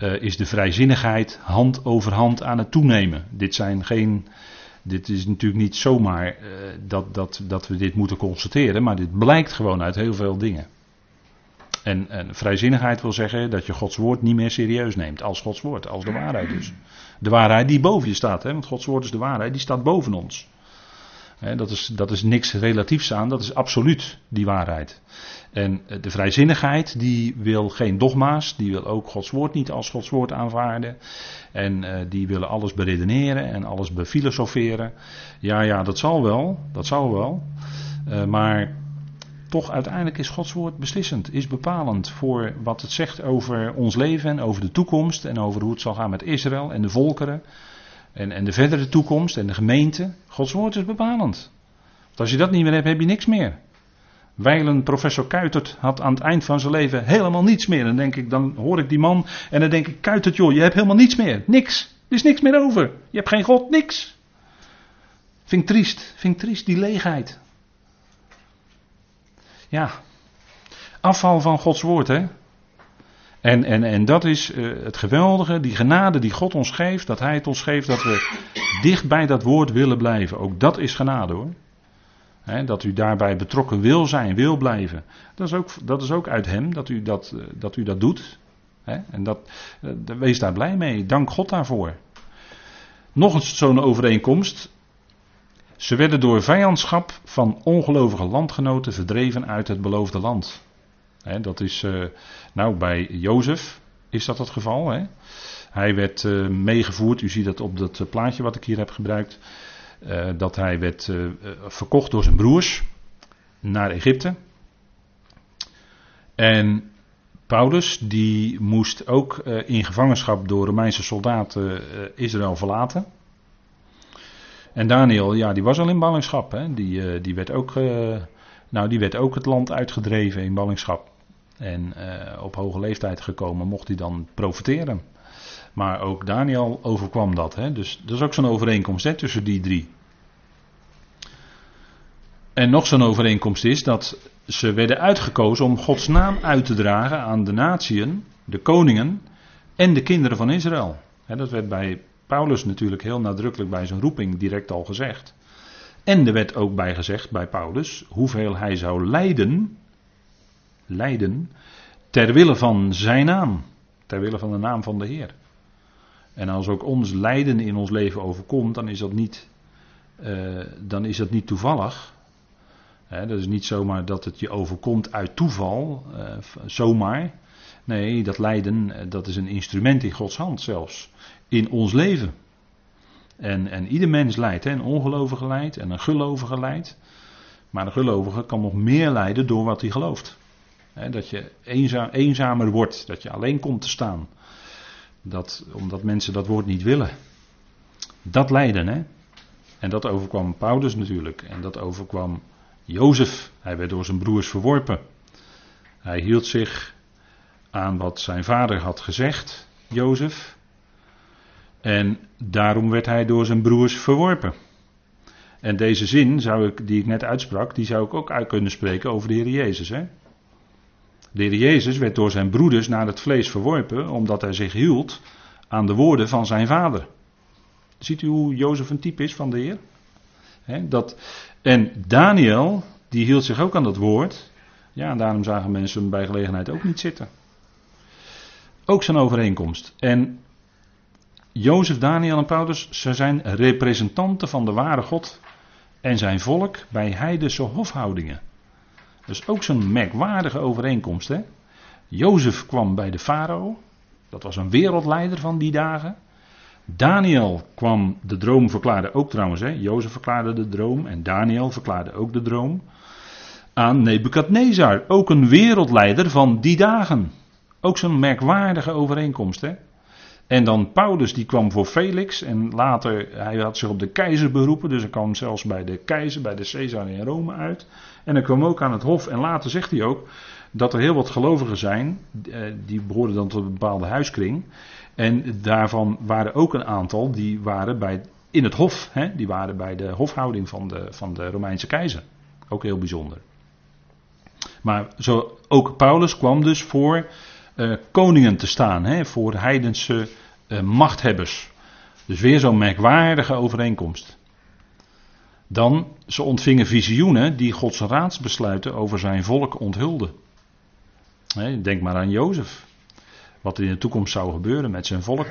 uh, is de vrijzinnigheid hand over hand aan het toenemen. Dit zijn geen. Dit is natuurlijk niet zomaar uh, dat, dat, dat we dit moeten constateren, maar dit blijkt gewoon uit heel veel dingen. En, en, vrijzinnigheid wil zeggen dat je Gods woord niet meer serieus neemt als Gods woord, als de waarheid dus. De waarheid die boven je staat, hè, want Gods woord is de waarheid, die staat boven ons dat, is, dat is niks relatiefs aan, dat is absoluut die waarheid. En eh, de vrijzinnigheid, die wil geen dogma's, die wil ook Gods woord niet als Gods woord aanvaarden. En uh, die willen alles beredeneren en alles befilosoferen. Ja, ja, dat zal wel, dat zal wel. Uh, maar toch uiteindelijk is Gods woord beslissend, is bepalend voor wat het zegt over ons leven en over de toekomst en over hoe het zal gaan met Israël en de volkeren. En, en de verdere toekomst en de gemeente. Gods woord is bepalend. Want als je dat niet meer hebt, heb je niks meer. Wijlen professor Kuitert had aan het eind van zijn leven helemaal niets meer. Dan denk ik, dan hoor ik die man en dan denk ik, Kuitert joh, je hebt helemaal niets meer. Niks. Er is niks meer over. Je hebt geen God, niks. Vind triest. Vind triest, die leegheid. Ja. Afval van Gods woord, hè. En, en, en dat is uh, het geweldige, die genade die God ons geeft, dat Hij het ons geeft, dat we dicht bij dat woord willen blijven. Ook dat is genade hoor. Dat u daarbij betrokken wil zijn, wil blijven. Dat is ook, dat is ook uit Hem, dat u dat, uh, dat, u dat doet. En dat, uh, wees daar blij mee, dank God daarvoor. Nog eens zo'n overeenkomst. Ze werden door vijandschap van ongelovige landgenoten verdreven uit het beloofde land dat is, uh, nou bij Jozef is dat het geval. Hij werd uh, meegevoerd, u ziet dat op dat eh, plaatje wat ik hier heb gebruikt, dat hij werd verkocht door zijn broers naar Egypte. En Paulus, die moest ook in gevangenschap door Romeinse soldaten Israël verlaten. En Daniel, ja, die was al in ballingschap. Hè? Die, die, werd ook, nou, die werd ook het land uitgedreven in ballingschap. En uh, op hoge leeftijd gekomen mocht hij dan profiteren. Maar ook Daniel overkwam dat. Hè? Dus dat is ook zo'n overeenkomst hè, tussen die drie. En nog zo'n overeenkomst is dat ze werden uitgekozen om Gods naam uit te dragen aan de natieën, de koningen en de kinderen van Israël. dat werd bij Paulus natuurlijk heel nadrukkelijk bij zijn roeping direct al gezegd. En er werd ook bij gezegd bij Paulus hoeveel hij zou lijden, lijden, ter wille van zijn naam, ter wille van de naam van de Heer. En als ook ons lijden in ons leven overkomt, dan is dat niet, uh, dan is dat niet toevallig. dat is niet zomaar dat het je overkomt uit toeval, uh, zomaar. Nee, dat lijden, eh, dat is een instrument in Gods hand zelfs. In ons leven. En, en ieder mens lijdt, hè? een ongelovige lijdt en een gelovige lijdt. Maar een gelovige kan nog meer lijden door wat hij gelooft. dat je eenzaam, eenzamer wordt, dat je alleen komt te staan. Dat, omdat mensen dat woord niet willen. Dat lijden, hè. En dat overkwam Paulus natuurlijk. En dat overkwam Jozef. Hij werd door zijn broers verworpen. Hij hield zich aan wat zijn vader had gezegd, Jozef. En daarom werd hij door zijn broers verworpen. En deze zin zou ik, die ik net uitsprak, die zou ik ook uit kunnen spreken over de Heer Jezus. Hè? De Heer Jezus werd door zijn broeders naar het vlees verworpen, omdat hij zich hield aan de woorden van zijn vader. Ziet u hoe Jozef een type is van de Heer? dat, en Daniel, die hield zich ook aan dat woord. Ja, en daarom zagen mensen hem bij gelegenheid ook niet zitten. Ook zijn overeenkomst. En Jozef, Daniel en Paulus, ze zijn representanten van de ware God en zijn volk bij heidense hofhoudingen. Dus ook zo'n merkwaardige overeenkomst. Hè? Jozef kwam bij de farao, dat was een wereldleider van die dagen. Daniel kwam de droom verklaarde ook trouwens. Hè? Jozef verklaarde de droom en Daniel verklaarde ook de droom. Aan Nebukadnezar, ook een wereldleider van die dagen. Ook zo'n merkwaardige overeenkomst. Hè? En dan Paulus, die kwam voor Felix. En later, hij had zich op de keizer beroepen. Dus hij kwam zelfs bij de keizer, bij de Caesar in Rome uit. En hij kwam ook aan het hof. En later zegt hij ook dat er heel wat gelovigen zijn. Eh, die behoorden dan tot een bepaalde huiskring. En daarvan waren ook een aantal die waren bij, in het hof. Hè? Die waren bij de hofhouding van de, van de Romeinse keizer. Ook heel bijzonder. Maar zo, ook Paulus kwam dus voor uh, koningen te staan, hè, voor heidense uh, machthebbers. Dus weer zo'n merkwaardige overeenkomst. Dan, ze ontvingen visioenen die Gods raadsbesluiten over zijn volk onthulden. denk maar aan Jozef. Wat er in de toekomst zou gebeuren met zijn volk.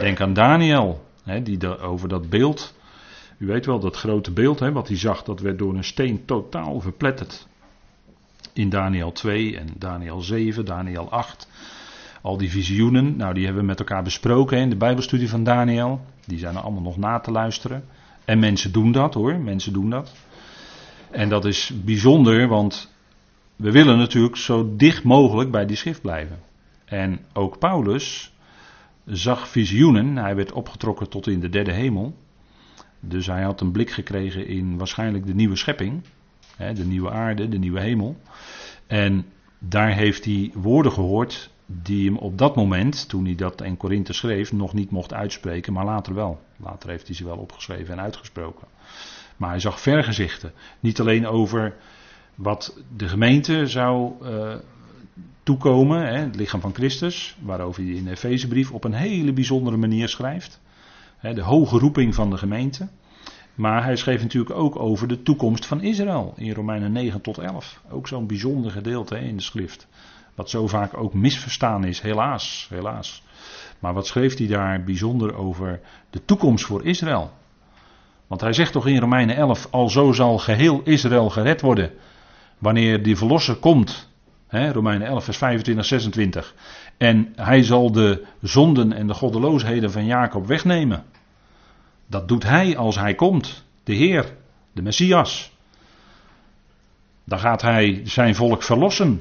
Denk aan Daniel, die over dat beeld. U weet wel, dat grote beeld wat hij zag, dat werd door een steen totaal verpletterd in Daniel 2 en Daniel 7, Daniel 8. Al die visioenen, nou die hebben we met elkaar besproken in de Bijbelstudie van Daniel. Die zijn er allemaal nog na te luisteren. En mensen doen dat hoor, mensen doen dat. En dat is bijzonder, want we willen natuurlijk zo dicht mogelijk bij die schrift blijven. En ook Paulus zag visioenen, hij werd opgetrokken tot in de derde hemel. Dus hij had een blik gekregen in waarschijnlijk de nieuwe schepping de nieuwe aarde, de nieuwe hemel. En daar heeft hij woorden gehoord die hem op dat moment, toen hij dat in Korinthe schreef, nog niet mocht uitspreken, maar later wel. Later heeft hij ze wel opgeschreven en uitgesproken. Maar hij zag vergezichten. Niet alleen over wat de gemeente zou uh, toekomen, hè, het lichaam van Christus, waarover hij in de Efezebrief op een hele bijzondere manier schrijft. Hè, de hoge roeping van de gemeente. Maar hij schreef natuurlijk ook over de toekomst van Israël in Romeinen 9 tot 11. Ook zo'n bijzonder gedeelte in de schrift. Wat zo vaak ook misverstaan is, helaas, helaas. Maar wat schreef hij daar bijzonder over de toekomst voor Israël? Want hij zegt toch in Romeinen 11, al zo zal geheel Israël gered worden. Wanneer die verlosser komt. Romeinen 11, vers 25, 26. En hij zal de zonden en de goddeloosheden van Jacob wegnemen. Dat doet hij als hij komt, de Heer, de Messias. Dan gaat hij zijn volk verlossen.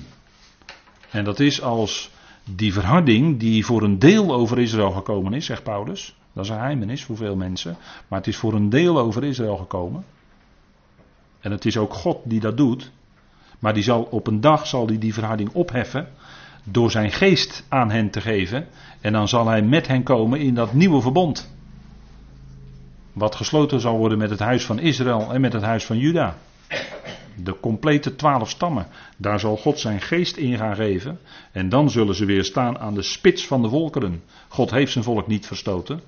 En dat is als die verharding die voor een deel over Israël gekomen is, zegt Paulus. Dat is een heimenis voor veel mensen. Maar het is voor een deel over Israël gekomen. En het is ook God die dat doet. Maar die zal op een dag zal die, die verharding opheffen. Door zijn geest aan hen te geven. En dan zal hij met hen komen in dat nieuwe verbond. Wat gesloten zal worden met het huis van Israël en met het huis van Juda. de complete twaalf stammen. Daar zal God zijn geest in gaan geven. En dan zullen ze weer staan aan de spits van de volkeren. God heeft zijn volk niet verstoten.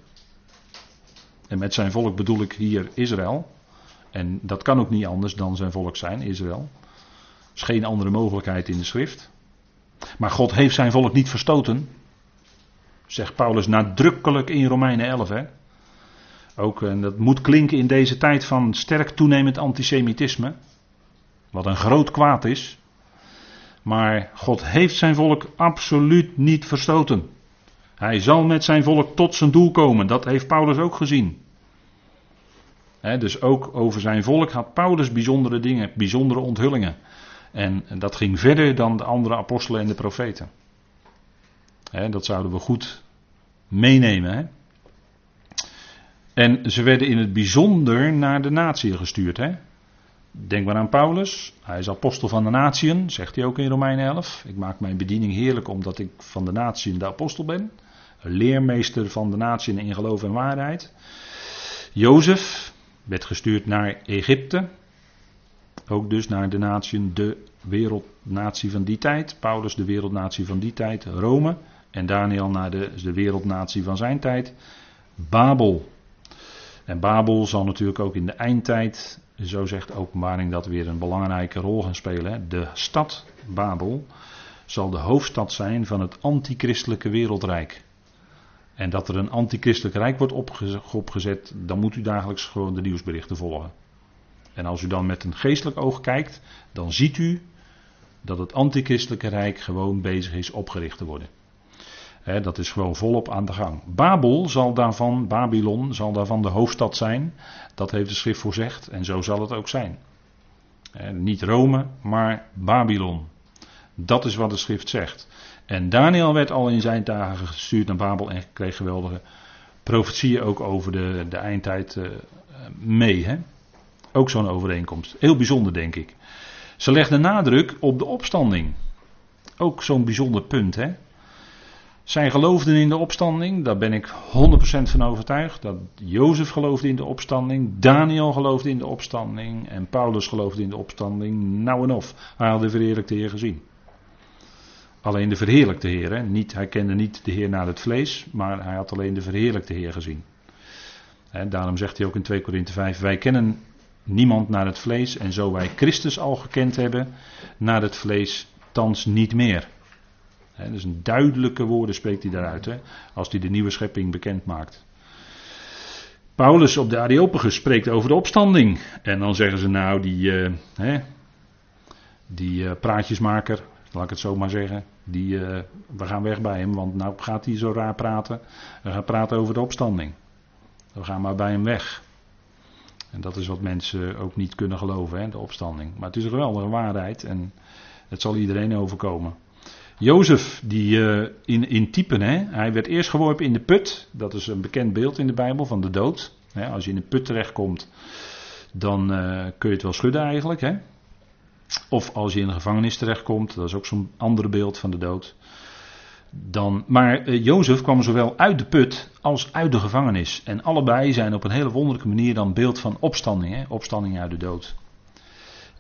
En met zijn volk bedoel ik hier Israël. En dat kan ook niet anders dan zijn volk zijn, Israël. Is geen andere mogelijkheid in de schrift. Maar God heeft zijn volk niet verstoten. Zegt Paulus nadrukkelijk in Romeinen 11. Hè? Ook, en dat moet klinken in deze tijd van sterk toenemend antisemitisme. Wat een groot kwaad is. Maar God heeft zijn volk absoluut niet verstoten. Hij zal met zijn volk tot zijn doel komen. Dat heeft Paulus ook gezien. dus ook over zijn volk had Paulus bijzondere dingen, bijzondere onthullingen. En dat ging verder dan de andere apostelen en de profeten. dat zouden we goed meenemen. En ze werden in het bijzonder naar de natie gestuurd. Hè? Denk maar aan Paulus. Hij is apostel van de natieën, zegt hij ook in Romeinen 11. Ik maak mijn bediening heerlijk omdat ik van de natieën de apostel ben. Leermeester van de natieën in geloof en waarheid. Jozef werd gestuurd naar Egypte. Ook dus naar de natieën, de wereldnatie van die tijd. Paulus de wereldnatie van die tijd, Rome. En Daniel naar de, de wereldnatie van zijn tijd, Babel. En Babel zal natuurlijk ook in de eindtijd, zo zegt openbaring, dat weer een belangrijke rol gaan spelen. De stad Babel zal de hoofdstad zijn van het antichristelijke wereldrijk. En dat er een antichristelijk rijk wordt opgezet, dan moet u dagelijks gewoon de nieuwsberichten volgen. En als u dan met een geestelijk oog kijkt, dan ziet u dat het antichristelijke rijk gewoon bezig is opgericht te worden dat is gewoon volop aan de gang. Babel zal daarvan, Babylon zal daarvan de hoofdstad zijn. Dat heeft de schrift voorzegd en zo zal het ook zijn. niet Rome, maar Babylon. Dat is wat de schrift zegt. En Daniel werd al in zijn dagen gestuurd naar Babel en kreeg geweldige profetieën ook over de, de eindtijd uh, mee. Ook zo'n overeenkomst. Heel bijzonder, denk ik. Ze legde nadruk op de opstanding. Ook zo'n bijzonder punt. Hè? Zij geloofden in de opstanding, daar ben ik 100% van overtuigd. Dat Jozef geloofde in de opstanding, Daniel geloofde in de opstanding en Paulus geloofde in de opstanding. Nou en of, hij had de verheerlijkte Heer gezien. Alleen de verheerlijkte Heer, hè? Niet, hij kende niet de Heer naar het vlees, maar hij had alleen de verheerlijkte Heer gezien. Daarom zegt hij ook in 2 Korinthe 5, wij kennen niemand naar het vlees en zo wij Christus al gekend hebben, naar het vlees thans niet meer. Dus een duidelijke woorden spreekt hij daaruit, als hij de nieuwe schepping bekend maakt. Paulus op de Areopagus spreekt over de opstanding. En dan zeggen ze nou, die, uh, die uh, praatjesmaker, laat ik het zo maar zeggen, die, uh, we gaan weg bij hem, want nou gaat hij zo raar praten. We gaan praten over de opstanding. We gaan maar bij hem weg. En dat is wat mensen ook niet kunnen geloven, de opstanding. Maar het is een geweldige waarheid en het zal iedereen overkomen. Jozef, die uh, in, in typen, hè, hij werd eerst geworpen in de put. Dat is een bekend beeld in de Bijbel van de dood. Hè, als je in een put terechtkomt, dan uh, kun je het wel schudden eigenlijk. Hè. Of als je in een gevangenis terechtkomt, dat is ook zo'n ander beeld van de dood. Dan, maar uh, Jozef kwam zowel uit de put als uit de gevangenis. En allebei zijn op een hele wonderlijke manier dan beeld van opstanding. Hè, opstanding uit de dood.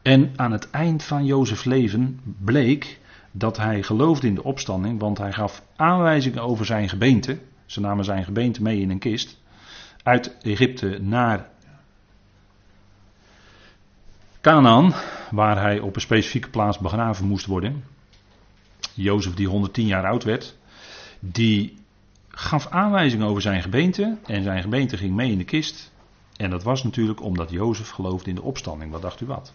En aan het eind van Jozefs leven bleek dat hij geloofde in de opstanding, want hij gaf aanwijzingen over zijn gebeente. Ze namen zijn gebeente mee in een kist. Uit Egypte naar Canaan, waar hij op een specifieke plaats begraven moest worden. Jozef, die 110 jaar oud werd, die gaf aanwijzingen over zijn gebeente. En zijn gebeente ging mee in de kist. En dat was natuurlijk omdat Jozef geloofde in de opstanding. Wat dacht u wat?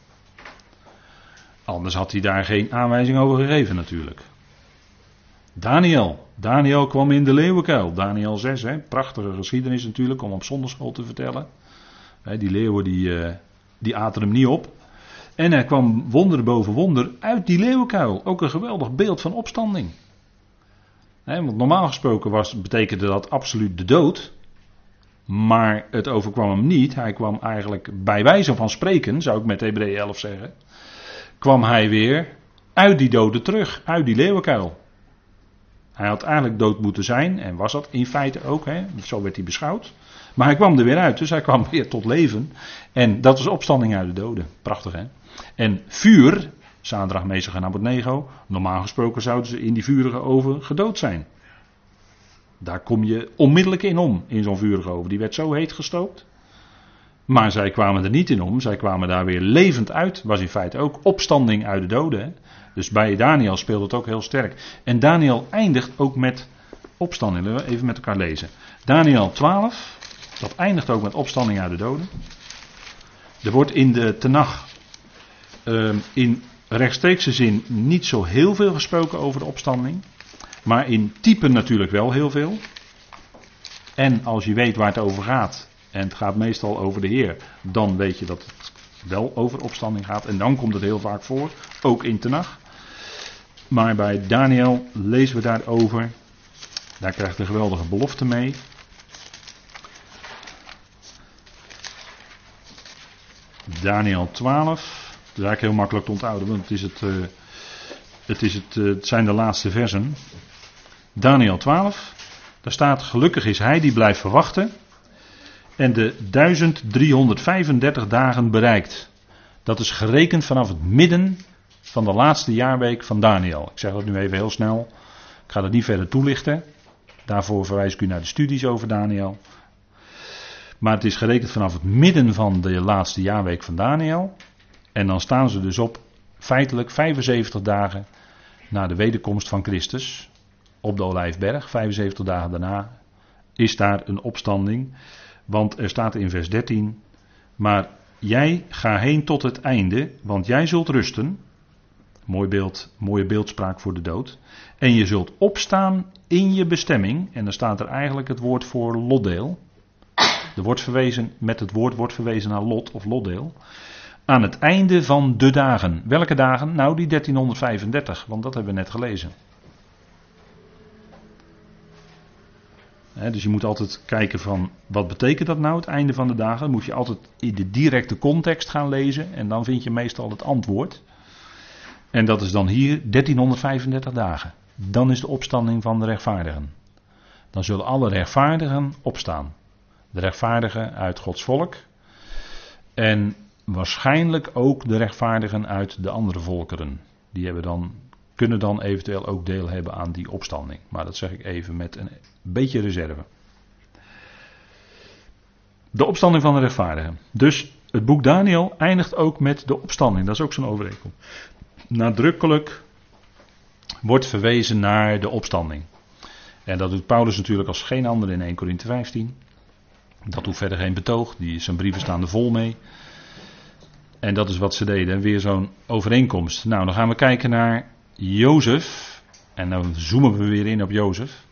Anders had hij daar geen aanwijzing over gegeven natuurlijk. Daniel. Daniel kwam in de leeuwenkuil. Daniel 6, hè? prachtige geschiedenis natuurlijk om op zonderschool te vertellen. Die leeuwen die, eh, die aten hem niet op. En er kwam wonder boven wonder uit die leeuwenkuil. Ook een geweldig beeld van opstanding. want normaal gesproken was, betekende dat absoluut de dood. Maar het overkwam hem niet. Hij kwam eigenlijk bij wijze van spreken, zou ik met Hebreeën 11 zeggen kwam hij weer uit die doden terug, uit die leeuwenkuil. Hij had eigenlijk dood moeten zijn en was dat in feite ook, hè? zo werd hij beschouwd. Maar hij kwam er weer uit, dus hij kwam weer tot leven. En dat is opstanding uit de doden. Prachtig hè. En vuur, Zaterdag, Meester en Abednego. Normaal gesproken zouden ze in die vurige oven gedood zijn. Daar kom je onmiddellijk in om, in zo'n vurige oven. Die werd zo heet gestookt. Maar zij kwamen er niet in om. Zij kwamen daar weer levend uit. Was in feite ook opstanding uit de doden. Dus bij Daniel speelt het ook heel sterk. En Daniel eindigt ook met opstanding. Even met elkaar lezen. Daniel 12. Dat eindigt ook met opstanding uit de doden. Er wordt in de Tenach uh, in rechtstreekse zin niet zo heel veel gesproken over de opstanding. Maar in typen natuurlijk wel heel veel. En als je weet waar het over gaat, en het gaat meestal over de Heer, dan weet je dat het wel over opstanding gaat. En dan komt het heel vaak voor, ook in Tenach. Maar bij Daniel lezen we daarover. Daar krijgt een geweldige belofte mee. Daniel 12. Dat is eigenlijk heel makkelijk te onthouden, want het, is het, uh, het, is het, uh, het zijn de laatste versen. Daniel 12. Daar staat: Gelukkig is hij die blijft verwachten. En de 1335 dagen bereikt. Dat is gerekend vanaf het midden van de laatste jaarweek van Daniel. Ik zeg dat nu even heel snel. Ik ga dat niet verder toelichten. Daarvoor verwijs ik u naar de studies over Daniel. Maar het is gerekend vanaf het midden van de laatste jaarweek van Daniel. En dan staan ze dus op feitelijk 75 dagen na de wederkomst van Christus op de Olijfberg. 75 dagen daarna is daar een opstanding. Want er staat in vers 13: Maar jij ga heen tot het einde, want jij zult rusten. Mooi beeld, mooie beeldspraak voor de dood. En je zult opstaan in je bestemming. En dan staat er eigenlijk het woord voor lotdeel. Er wordt verwezen, met het woord wordt verwezen naar lot of lotdeel. Aan het einde van de dagen. Welke dagen? Nou, die 1335, want dat hebben we net gelezen. Dus je moet altijd kijken van wat betekent dat nou, het einde van de dagen. Dan moet je altijd in de directe context gaan lezen en dan vind je meestal het antwoord. En dat is dan hier 1335 dagen. Dan is de opstanding van de rechtvaardigen. Dan zullen alle rechtvaardigen opstaan. De rechtvaardigen uit Gods volk. En waarschijnlijk ook de rechtvaardigen uit de andere volkeren. Die hebben dan, kunnen dan eventueel ook deel hebben aan die opstanding. Maar dat zeg ik even met een beetje reserve. De opstanding van de rechtvaardigen. Dus het boek Daniel eindigt ook met de opstanding. Dat is ook zo'n overeenkomst. Nadrukkelijk wordt verwezen naar de opstanding. En dat doet Paulus natuurlijk als geen ander in 1 Corinthië 15. Dat doet verder geen betoog. Die, zijn brieven staan er vol mee. En dat is wat ze deden. Weer zo'n overeenkomst. Nou, dan gaan we kijken naar Jozef. En dan zoomen we weer in op Jozef.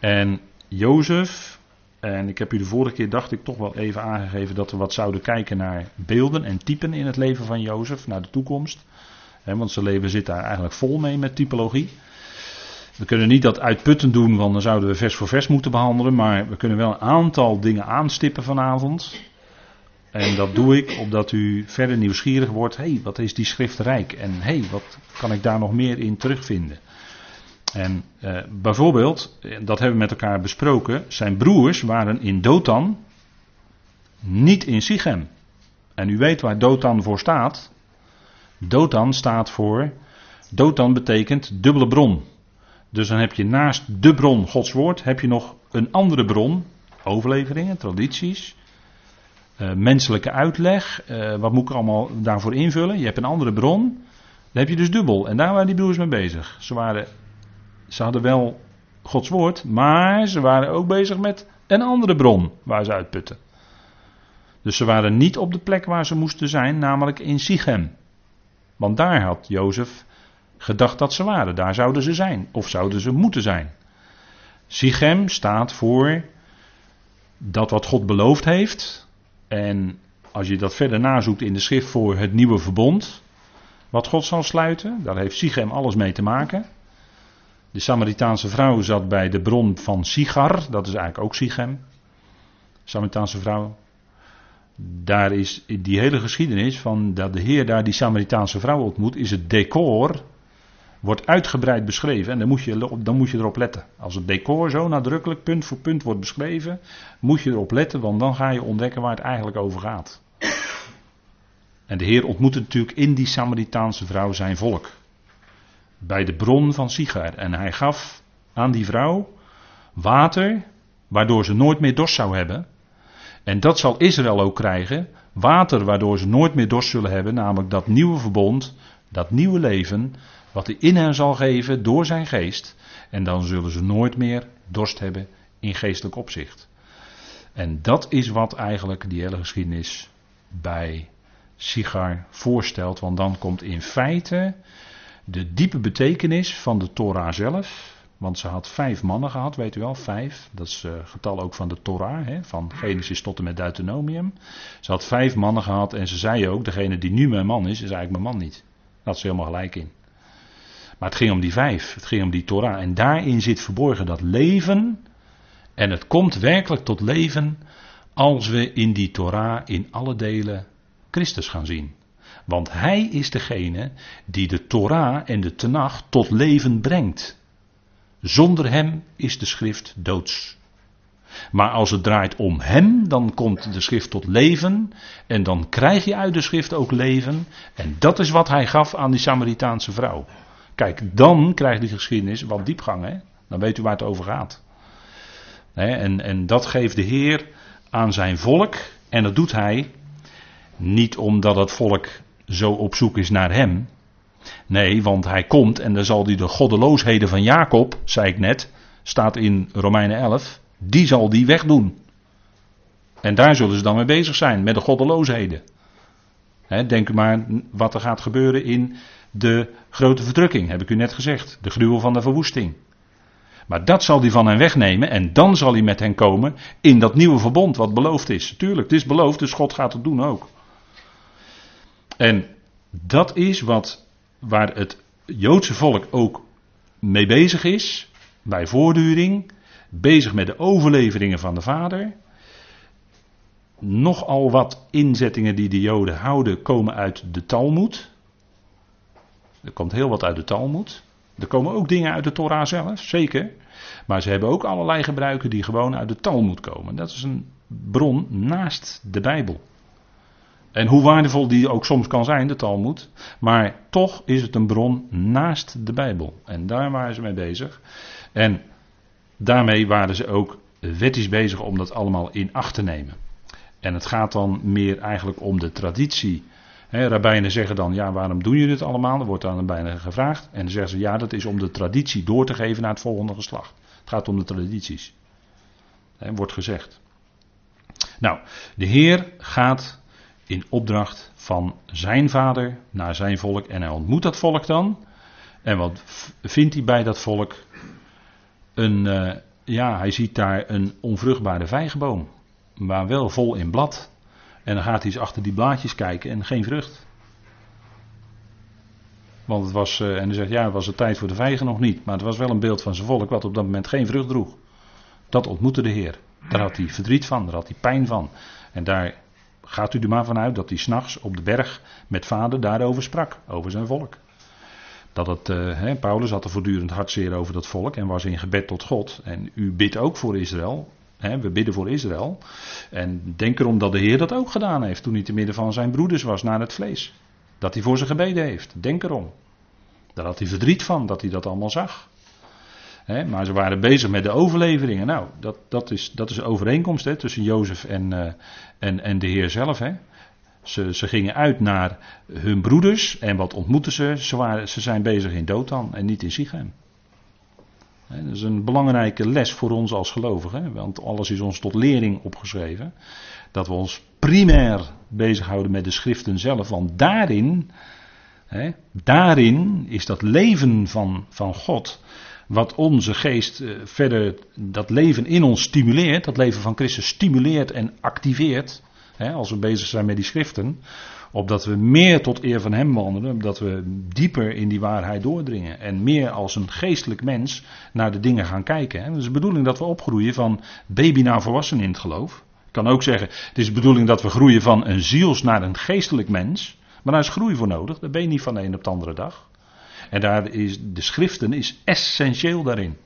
En Jozef, en ik heb u de vorige keer dacht ik toch wel even aangegeven dat we wat zouden kijken naar beelden en typen in het leven van Jozef, naar de toekomst. want zijn leven zit daar eigenlijk vol mee met typologie. We kunnen niet dat uitputtend doen, want dan zouden we vers voor vers moeten behandelen. Maar we kunnen wel een aantal dingen aanstippen vanavond. En dat doe ik opdat u verder nieuwsgierig wordt. Hey, wat is die schrift rijk? En hey, wat kan ik daar nog meer in terugvinden? En eh, bijvoorbeeld, dat hebben we met elkaar besproken, zijn broers waren in Dotan, niet in Sichem. En u weet waar Dotan voor staat. Dotan staat voor, Dotan betekent dubbele bron. Dus dan heb je naast de bron Gods woord, heb je nog een andere bron, overleveringen, tradities, uh, menselijke uitleg. Uh, wat moet ik allemaal daarvoor invullen? Je hebt een andere bron, dan heb je dus dubbel. En daar waren die broers mee bezig. Ze waren ze hadden wel Gods woord, maar ze waren ook bezig met een andere bron waar ze uitputten. Dus ze waren niet op de plek waar ze moesten zijn, namelijk in Sichem. Want daar had Jozef gedacht dat ze waren. Daar zouden ze zijn, of zouden ze moeten zijn. Sichem staat voor dat wat God beloofd heeft. En als je dat verder nazoekt in de schrift voor het nieuwe verbond, wat God zal sluiten, daar heeft Sichem alles mee te maken. De Samaritaanse vrouw zat bij de bron van Sigar, dat is eigenlijk ook Sichem. Samaritaanse vrouw. Daar is die hele geschiedenis van dat de Heer daar die Samaritaanse vrouw ontmoet, is het decor wordt uitgebreid beschreven. En dan moet, je, dan moet je erop letten. Als het decor zo nadrukkelijk punt voor punt wordt beschreven, moet je erop letten, want dan ga je ontdekken waar het eigenlijk over gaat. En de Heer ontmoette natuurlijk in die Samaritaanse vrouw zijn volk. Bij de bron van Sigar. En hij gaf aan die vrouw water, waardoor ze nooit meer dorst zou hebben. En dat zal Israël ook krijgen. Water waardoor ze nooit meer dorst zullen hebben, namelijk dat nieuwe verbond, dat nieuwe leven, wat hij in hen zal geven door zijn geest. En dan zullen ze nooit meer dorst hebben in geestelijk opzicht. En dat is wat eigenlijk die hele geschiedenis bij Sigar voorstelt. Want dan komt in feite de diepe betekenis van de Torah zelf. Want ze had vijf mannen gehad, weet u wel, vijf. Dat is het uh, getal ook van de Torah, hè, van Genesis tot en met Deuteronomium. Ze had vijf mannen gehad en ze zei ook, degene die nu mijn man is, is eigenlijk mijn man niet. Daar had ze helemaal gelijk in. Maar het ging om die vijf, het ging om die Torah. En daarin zit verborgen dat leven. En het komt werkelijk tot leven als we in die Torah in alle delen Christus gaan zien. Want Hij is degene die de Torah en de Tenach tot leven brengt. Zonder Hem is de schrift doods. Maar als het draait om Hem, dan komt de schrift tot leven. En dan krijg je uit de schrift ook leven. En dat is wat Hij gaf aan die Samaritaanse vrouw. Kijk, dan krijgt die geschiedenis wat diepgang. Hè? Dan weet u waar het over gaat. En, en dat geeft de Heer aan zijn volk. En dat doet Hij niet omdat het volk zo op zoek is naar Hem. Nee, want Hij komt en dan zal hij de goddeloosheden van Jacob, zei ik net, staat in Romeinen 11, die zal die wegdoen. En daar zullen ze dan mee bezig zijn, met de goddeloosheden. denk maar wat er gaat gebeuren in de grote verdrukking, heb ik u net gezegd. De gruwel van de verwoesting. Maar dat zal hij van hen wegnemen en dan zal hij met hen komen in dat nieuwe verbond wat beloofd is. Tuurlijk, het is beloofd, dus God gaat het doen ook. En dat is wat, waar het Joodse volk ook mee bezig is, bij voortduring, bezig met de overleveringen van de Vader. Nogal wat inzettingen die de Joden houden komen uit de Talmud. Er komt heel wat uit de Talmud. Er komen ook dingen uit de Torah zelf, zeker. Maar ze hebben ook allerlei gebruiken die gewoon uit de Talmud komen. Dat is een bron naast de Bijbel. En hoe waardevol die ook soms kan zijn, de Talmud. Maar toch is het een bron naast de Bijbel. En daar waren ze mee bezig. En daarmee waren ze ook wettisch bezig om dat allemaal in acht te nemen. En het gaat dan meer eigenlijk om de traditie He, rabbijnen zeggen dan, ja, waarom doen jullie dit allemaal? Er wordt dan bijna gevraagd. En dan zeggen ze, ja, dat is om de traditie door te geven naar het volgende geslacht. Het gaat om de tradities. Wordt gezegd. Nou, de Heer gaat in opdracht van zijn vader naar zijn volk. En hij ontmoet dat volk dan. En wat vindt hij bij dat volk? Een, uh, ja, hij ziet daar een onvruchtbare vijgenboom. Maar wel vol in blad. En dan gaat hij eens achter die blaadjes kijken en geen vrucht. Want het was, uh, en hij zegt, ja, het was de tijd voor de vijgen nog niet. Maar het was wel een beeld van zijn volk wat op dat moment geen vrucht droeg. Dat ontmoette de Heer. Daar had hij verdriet van, daar had hij pijn van. En daar gaat u er maar vanuit dat hij s'nachts op de berg met vader daarover sprak, over zijn volk. Dat het, uh, Paulus had er voortdurend hartzeer over dat volk en was in gebed tot God. En u bidt ook voor Israël we bidden voor Israël. En denk erom dat de Heer dat ook gedaan heeft toen hij te midden van zijn broeders was naar het vlees. Dat hij voor ze gebeden heeft. Denk erom. Daar had hij verdriet van dat hij dat allemaal zag. maar ze waren bezig met de overleveringen. Nou, dat, dat, is, dat is een overeenkomst tussen Jozef en, uh, en, en de Heer zelf. Ze, ze, gingen uit naar hun broeders en wat ontmoetten ze? Ze, waren, ze zijn bezig in Dothan en niet in Sichem. Dat is een belangrijke les voor ons als gelovigen, want alles is ons tot lering opgeschreven. Dat we ons primair bezighouden met de schriften zelf, want daarin, hè, daarin is dat leven van, van God, wat onze geest eh, verder, dat leven in ons stimuleert, dat leven van Christus stimuleert en activeert, hè, als we bezig zijn met die schriften, Opdat we meer tot eer van Hem wandelen. Opdat we dieper in die waarheid doordringen. En meer als een geestelijk mens naar de dingen gaan kijken. Het is de bedoeling dat we opgroeien van baby naar volwassen in het geloof. Ik kan ook zeggen, het is de bedoeling dat we groeien van een ziels naar een geestelijk mens. Maar daar is groei voor nodig. Dat ben je niet van de een op de andere dag. En daar is, de schriften is essentieel daarin.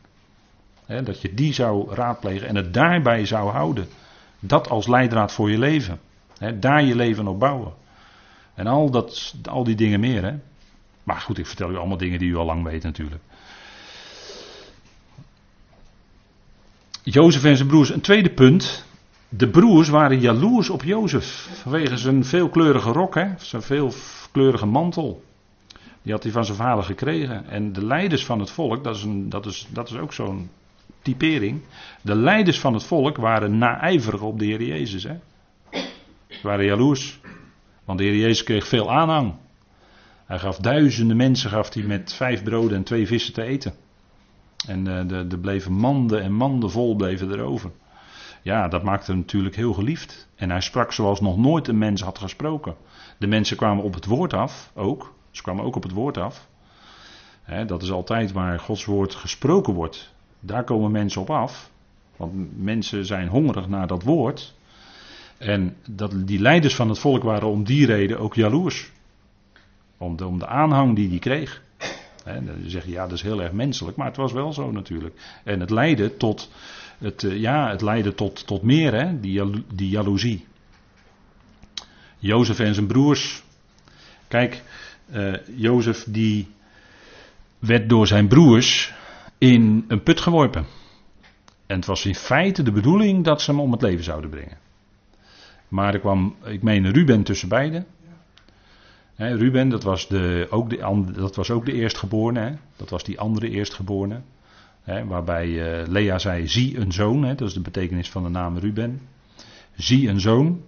dat je die zou raadplegen en het daarbij zou houden. Dat als leidraad voor je leven. daar je leven op bouwen. En al, dat, al die dingen meer. Hè? Maar goed, ik vertel u allemaal dingen die u al lang weet natuurlijk. Jozef en zijn broers. Een tweede punt. De broers waren jaloers op Jozef. Vanwege zijn veelkleurige rok, hè? zijn veelkleurige mantel. Die had hij van zijn vader gekregen. En de leiders van het volk, dat is, een, dat is, dat is ook zo'n typering. De leiders van het volk waren naijverig op de Heer Jezus. Hè? Ze waren jaloers. Want de Heer Jezus kreeg veel aanhang. Hij gaf duizenden mensen gaf hij met vijf broden en twee vissen te eten. En er bleven manden en manden vol bleven erover. Ja, dat maakte hem natuurlijk heel geliefd. En hij sprak zoals nog nooit een mens had gesproken. De mensen kwamen op het woord af, ook. Ze kwamen ook op het woord af. dat is altijd waar Gods woord gesproken wordt. Daar komen mensen op af. Want mensen zijn hongerig naar dat woord. En dat, die leiders van het volk waren om die reden ook jaloers. Om de, om de aanhang die hij kreeg. He, dan zeg je ja, dat is heel erg menselijk, maar het was wel zo natuurlijk. En het leidde tot, het, eh, ja, het leidde tot, tot meer, hè, die, die jaloezie. Jozef en zijn broers. Kijk, uh, Jozef die werd door zijn broers in een put geworpen. En het was in feite de bedoeling dat ze hem om het leven zouden brengen. Maar er kwam, ik meen, Ruben tussen beiden. Ruben, dat was, de, ook de, dat was ook de eerstgeborene. Hè? Dat was die andere eerstgeborene. Hè? Waarbij uh, Lea zei: Zie een zoon. Dat is de betekenis van de naam Ruben. Zie een zoon.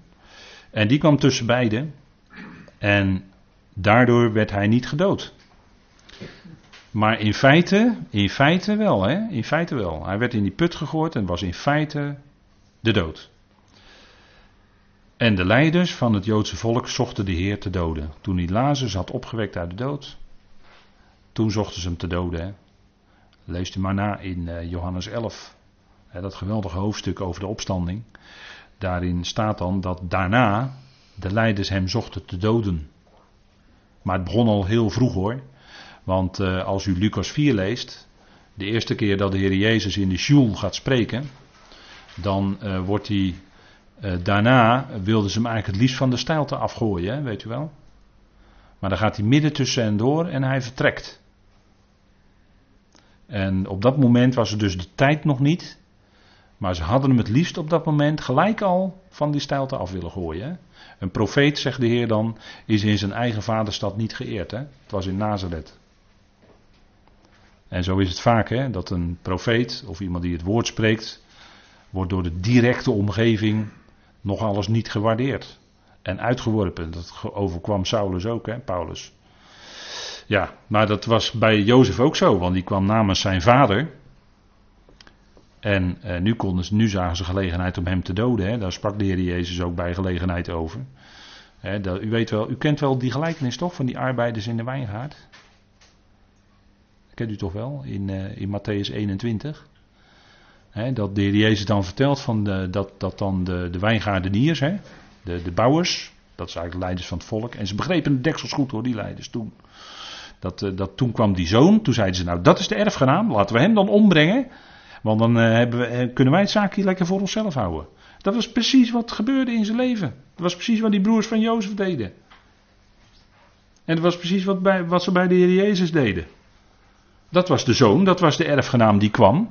En die kwam tussen beiden. En daardoor werd hij niet gedood. Maar in feite, in feite wel, hè? In feite wel. Hij werd in die put gegooid en was in feite de dood. En de leiders van het Joodse volk zochten de Heer te doden. Toen hij Lazarus had opgewekt uit de dood, toen zochten ze hem te doden. Hè? Leest u maar na in uh, Johannes 11. Hè, dat geweldige hoofdstuk over de opstanding. Daarin staat dan dat daarna de leiders hem zochten te doden. Maar het begon al heel vroeg hoor. Want uh, als u Lucas 4 leest, de eerste keer dat de Heer Jezus in de Sjoel gaat spreken, dan uh, wordt hij uh, daarna wilden ze hem eigenlijk het liefst van de stijlte afgooien, hè, weet u wel. Maar dan gaat hij midden tussen en door en hij vertrekt. En op dat moment was er dus de tijd nog niet. Maar ze hadden hem het liefst op dat moment gelijk al van die stijlte af willen gooien. Hè. Een profeet, zegt de Heer dan, is in zijn eigen vaderstad niet geëerd. Hè. Het was in Nazareth. En zo is het vaak, hè, dat een profeet of iemand die het woord spreekt, wordt door de directe omgeving nog alles niet gewaardeerd. En uitgeworpen. Dat overkwam Saulus ook, hè, Paulus. Ja, maar dat was bij Jozef ook zo, want die kwam namens zijn vader. En eh, nu, konden ze, nu zagen ze gelegenheid om hem te doden. Hè. Daar sprak de Heer Jezus ook bij gelegenheid over. Hè, dat, u, weet wel, u kent wel die gelijkenis toch van die arbeiders in de wijngaard? kent u toch wel, in, uh, in Matthäus 21 dat de heer Jezus dan vertelt van de, dat, dat dan de, de wijngaardeniers, de, de bouwers, dat zijn eigenlijk de leiders van het volk. En ze begrepen de deksels goed hoor, die leiders toen. Dat, eh, dat toen kwam die zoon, toen zeiden ze nou dat is de erfgenaam, laten we hem dan ombrengen. Want dan hebben we, eh, kunnen wij het zaakje lekker voor onszelf houden. Dat was precies wat gebeurde in zijn leven. Dat was precies wat die broers van Jozef deden. En dat was precies wat, bij, wat ze bij de Heer Jezus deden. Dat was de zoon, dat was de erfgenaam die kwam.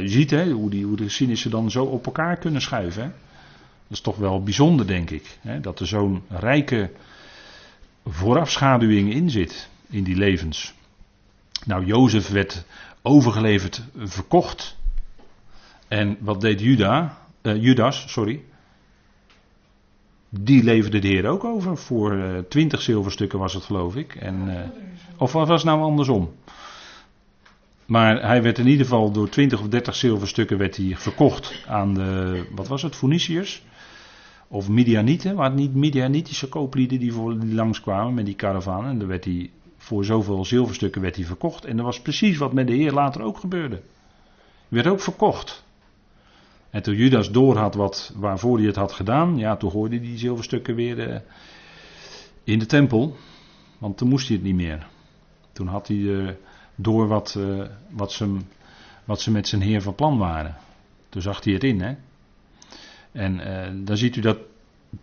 Je ziet hè, hoe, die, hoe de gezinnen dan zo op elkaar kunnen schuiven. Hè? Dat is toch wel bijzonder, denk ik. Hè? Dat er zo'n rijke voorafschaduwing in zit, in die levens. Nou, Jozef werd overgeleverd, verkocht. En wat deed Juda, uh, Judas? Sorry. Die leverde de Heer ook over. Voor eh, 20 zilverstukken was het, geloof ik. En, uh, of was het nou andersom? Maar hij werd in ieder geval door 20 of 30 zilverstukken werd hij verkocht aan de, wat was het, Phoeniciërs? Of Midianieten, maar niet Midianitische kooplieden die, voor, die langskwamen met die karavanen. En dan werd hij, voor zoveel zilverstukken werd hij verkocht. En dat was precies wat met de Heer later ook gebeurde. Hij werd ook verkocht. En toen Judas doorhad wat, waarvoor hij het had gedaan, ja, toen hoorde hij die zilverstukken weer uh, in de tempel. Want toen moest hij het niet meer. Toen had hij uh, door wat, uh, wat, ze, wat ze met zijn heer van plan waren. Toen zag hij het in, hè. En uh, dan ziet u dat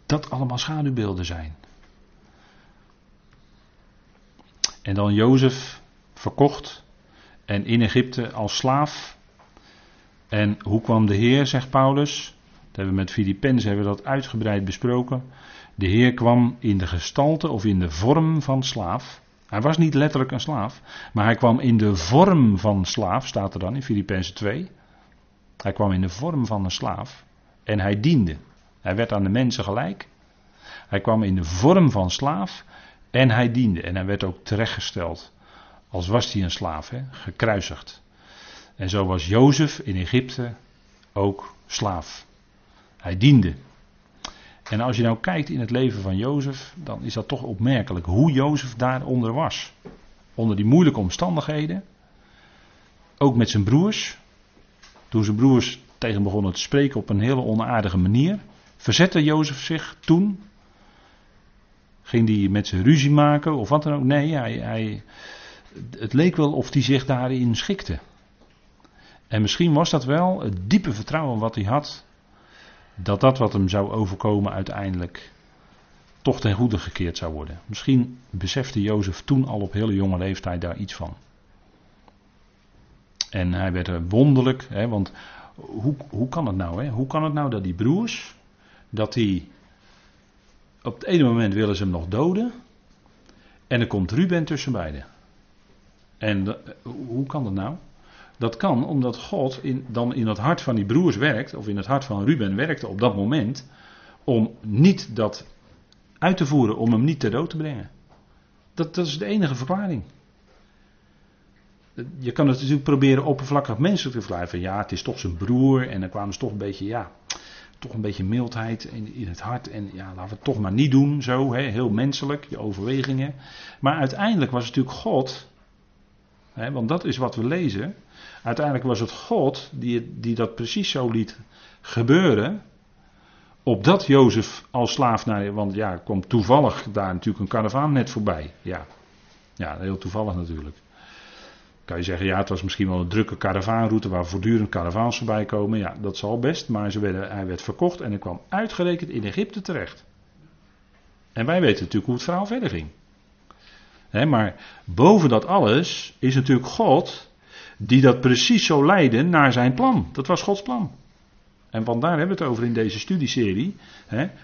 dat allemaal schaduwbeelden zijn. En dan Jozef verkocht en in Egypte als slaaf. En hoe kwam de Heer, zegt Paulus? Dat hebben we met Filippenzen hebben we dat uitgebreid besproken. De Heer kwam in de gestalte of in de vorm van slaaf. Hij was niet letterlijk een slaaf, maar hij kwam in de vorm van slaaf, staat er dan in Filippenzen 2. Hij kwam in de vorm van een slaaf en hij diende. Hij werd aan de mensen gelijk. Hij kwam in de vorm van slaaf en hij diende. En hij werd ook terechtgesteld. Als was hij een slaaf, hè? gekruisigd. En zo was Jozef in Egypte ook slaaf. Hij diende. En als je nou kijkt in het leven van Jozef, dan is dat toch opmerkelijk hoe Jozef daaronder was. Onder die moeilijke omstandigheden. Ook met zijn broers. Toen zijn broers tegen hem begonnen te spreken op een hele onaardige manier. Verzette Jozef zich toen? Ging hij met ze ruzie maken of wat dan ook? Nee, hij, hij, het leek wel of hij zich daarin schikte. En misschien was dat wel het diepe vertrouwen wat hij had. Dat dat wat hem zou overkomen uiteindelijk toch ten goede gekeerd zou worden. Misschien besefte Jozef toen al op hele jonge leeftijd daar iets van. En hij werd er wonderlijk, hè, want hoe, hoe kan het nou? Hè? Hoe kan het nou dat die broers, dat die op het ene moment willen ze hem nog doden. En er komt Ruben tussen beiden. En eh, hoe kan dat nou? Dat kan omdat God in, dan in het hart van die broers werkt, of in het hart van Ruben werkte op dat moment, om niet dat uit te voeren, om hem niet ter dood te brengen. Dat, dat is de enige verklaring. Je kan het natuurlijk proberen oppervlakkig menselijk te verklaren. Van ja, het is toch zijn broer. En dan kwamen ze toch een beetje, ja, toch een beetje mildheid in, in het hart. En ja, laten we het toch maar niet doen, zo, hè, heel menselijk, je overwegingen. Maar uiteindelijk was het natuurlijk God, want dat is wat we lezen. Uiteindelijk was het God die, die dat precies zo liet gebeuren. Opdat Jozef als slaaf naar, want ja, komt toevallig daar natuurlijk een karavaan net voorbij. Ja, ja heel toevallig natuurlijk. Kan je zeggen, ja, het was misschien wel een drukke karavaanroute waar voortdurend karavaans voorbij komen. Ja, dat zal best, maar ze werden, hij werd verkocht en hij kwam uitgerekend in Egypte terecht. En wij weten natuurlijk hoe het verhaal verder ging. Maar boven dat alles is natuurlijk God die dat precies zo leidde naar zijn plan. Dat was Gods plan. En vandaar hebben we het over in deze studieserie.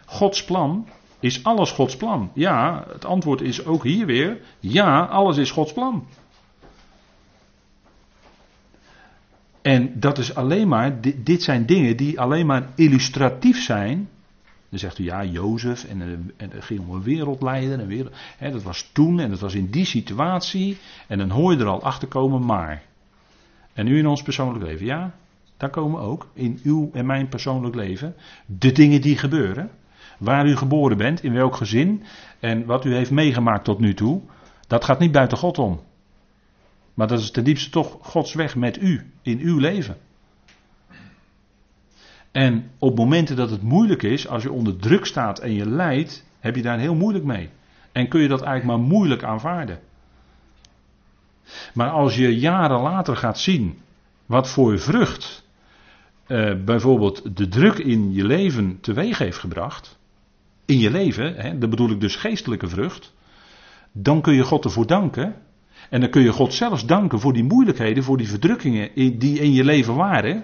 Gods plan is alles Gods plan. Ja, het antwoord is ook hier weer: ja, alles is Gods plan. En dat is alleen maar, dit, zijn dingen die alleen maar illustratief zijn. Dan zegt u ja, Jozef en, en het ging om een wereldleider. En wereld, hè, dat was toen en dat was in die situatie. En dan hoor je er al achter komen, maar. En nu in ons persoonlijk leven, ja, daar komen ook in uw en mijn persoonlijk leven de dingen die gebeuren. Waar u geboren bent, in welk gezin en wat u heeft meegemaakt tot nu toe. Dat gaat niet buiten God om. Maar dat is ten diepste toch Gods weg met u, in uw leven. En op momenten dat het moeilijk is, als je onder druk staat en je lijdt, heb je daar heel moeilijk mee. En kun je dat eigenlijk maar moeilijk aanvaarden. Maar als je jaren later gaat zien wat voor vrucht eh, bijvoorbeeld de druk in je leven teweeg heeft gebracht, in je leven, hè, dat bedoel ik dus geestelijke vrucht, dan kun je God ervoor danken en dan kun je God zelfs danken voor die moeilijkheden, voor die verdrukkingen die in je leven waren.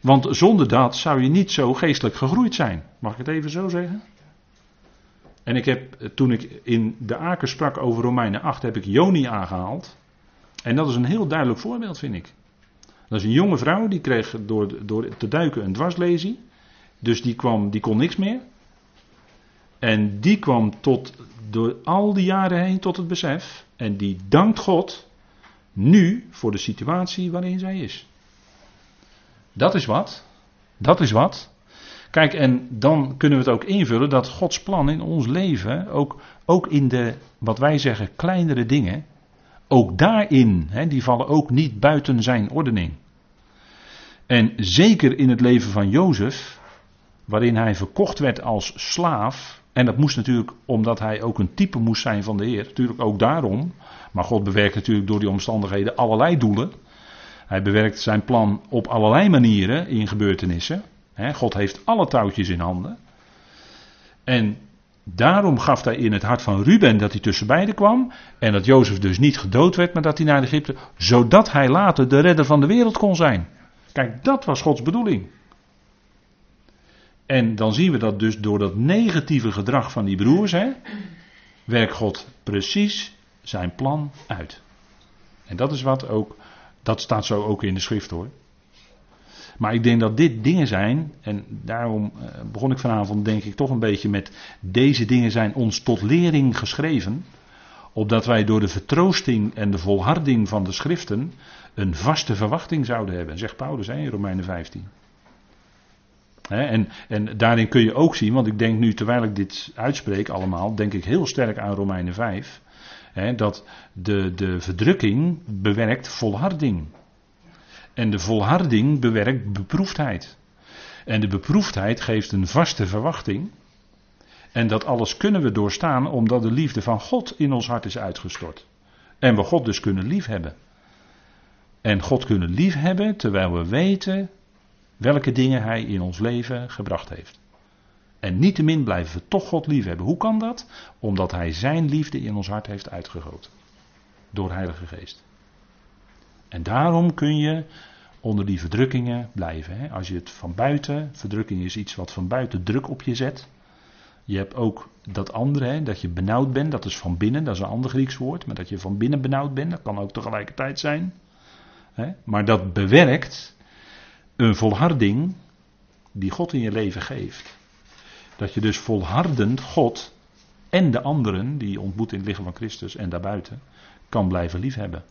Want zonder dat zou je niet zo geestelijk gegroeid zijn. Mag ik het even zo zeggen? En ik heb, toen ik in de Aker sprak over Romeinen 8, heb ik Joni aangehaald. En dat is een heel duidelijk voorbeeld, vind ik. Dat is een jonge vrouw, die kreeg door, door te duiken een dwarslesie. Dus die, kwam, die kon niks meer. En die kwam tot, door al die jaren heen tot het besef. En die dankt God nu voor de situatie waarin zij is. Dat is wat. Dat is wat. Kijk, en dan kunnen we het ook invullen dat Gods plan in ons leven, ook, ook in de, wat wij zeggen, kleinere dingen, ook daarin, hè, die vallen ook niet buiten zijn ordening. En zeker in het leven van Jozef, waarin hij verkocht werd als slaaf, En dat moest natuurlijk omdat hij ook een type moest zijn van de Heer. Natuurlijk ook daarom. Maar God bewerkt natuurlijk door die omstandigheden allerlei doelen. Hij bewerkt zijn plan op allerlei manieren in gebeurtenissen. God heeft alle touwtjes in handen. En daarom gaf hij in het hart van Ruben dat hij tussen beiden kwam. En dat Jozef dus niet gedood werd, maar dat hij naar Egypte. Zodat hij later de redder van de wereld kon zijn. Kijk, dat was Gods bedoeling. En dan zien we dat dus door dat negatieve gedrag van die broers, hè, werkt God precies zijn plan uit. En dat is wat ook, dat staat zo ook in de schrift hoor. Maar ik denk dat dit dingen zijn, en daarom eh, begon ik vanavond denk ik toch een beetje met deze dingen zijn ons tot lering geschreven, opdat wij door de vertroosting en de volharding van de schriften een vaste verwachting zouden hebben, zegt Paulus in Romeinen 15. en, en daarin kun je ook zien, want ik denk nu terwijl ik dit uitspreek allemaal, denk ik heel sterk aan Romeinen 5, dat de, de verdrukking bewerkt volharding. En de volharding bewerkt beproefdheid. En de beproefdheid geeft een vaste verwachting. En dat alles kunnen we doorstaan omdat de liefde van God in ons hart is uitgestort. En we God dus kunnen liefhebben. En God kunnen liefhebben terwijl we weten welke dingen Hij in ons leven gebracht heeft. En niettemin blijven we toch God liefhebben. Hoe kan dat? Omdat Hij Zijn liefde in ons hart heeft uitgegoten. Door Heilige Geest. En daarom kun je onder die verdrukkingen blijven. Hè? Als je het van buiten, verdrukking is iets wat van buiten druk op je zet. Je hebt ook dat andere, hè, dat je benauwd bent, dat is van binnen, dat is een ander Grieks woord. Maar dat je van binnen benauwd bent, dat kan ook tegelijkertijd zijn. Hè? Maar dat bewerkt een volharding die God in je leven geeft. Dat je dus volhardend God en de anderen die je ontmoet in het lichaam van Christus en daarbuiten kan blijven liefhebben.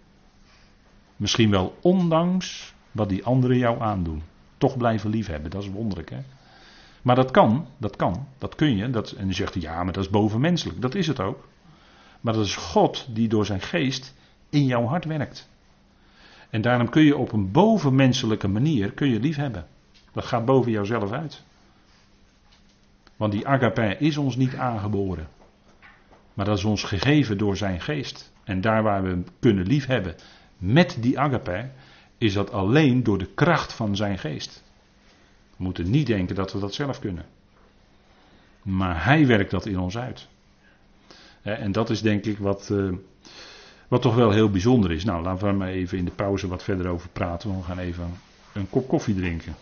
Misschien wel ondanks wat die anderen jou aandoen. Toch blijven liefhebben, dat is wonderlijk hè. Maar dat kan, dat kan, dat kun je. Dat, en je zegt, ja, maar dat is bovenmenselijk. Dat is het ook. Maar dat is God die door zijn geest in jouw hart werkt. En daarom kun je op een bovenmenselijke manier kun je liefhebben. Dat gaat boven jouzelf uit. Want die agape is ons niet aangeboren. Maar dat is ons gegeven door zijn geest. En daar waar we kunnen liefhebben met die agape, is dat alleen door de kracht van zijn geest. We moeten niet denken dat we dat zelf kunnen. Maar hij werkt dat in ons uit. En dat is denk ik wat, eh, wat toch wel heel bijzonder is. Nou, laten we maar even in de pauze wat verder over praten. We gaan even een kop koffie drinken.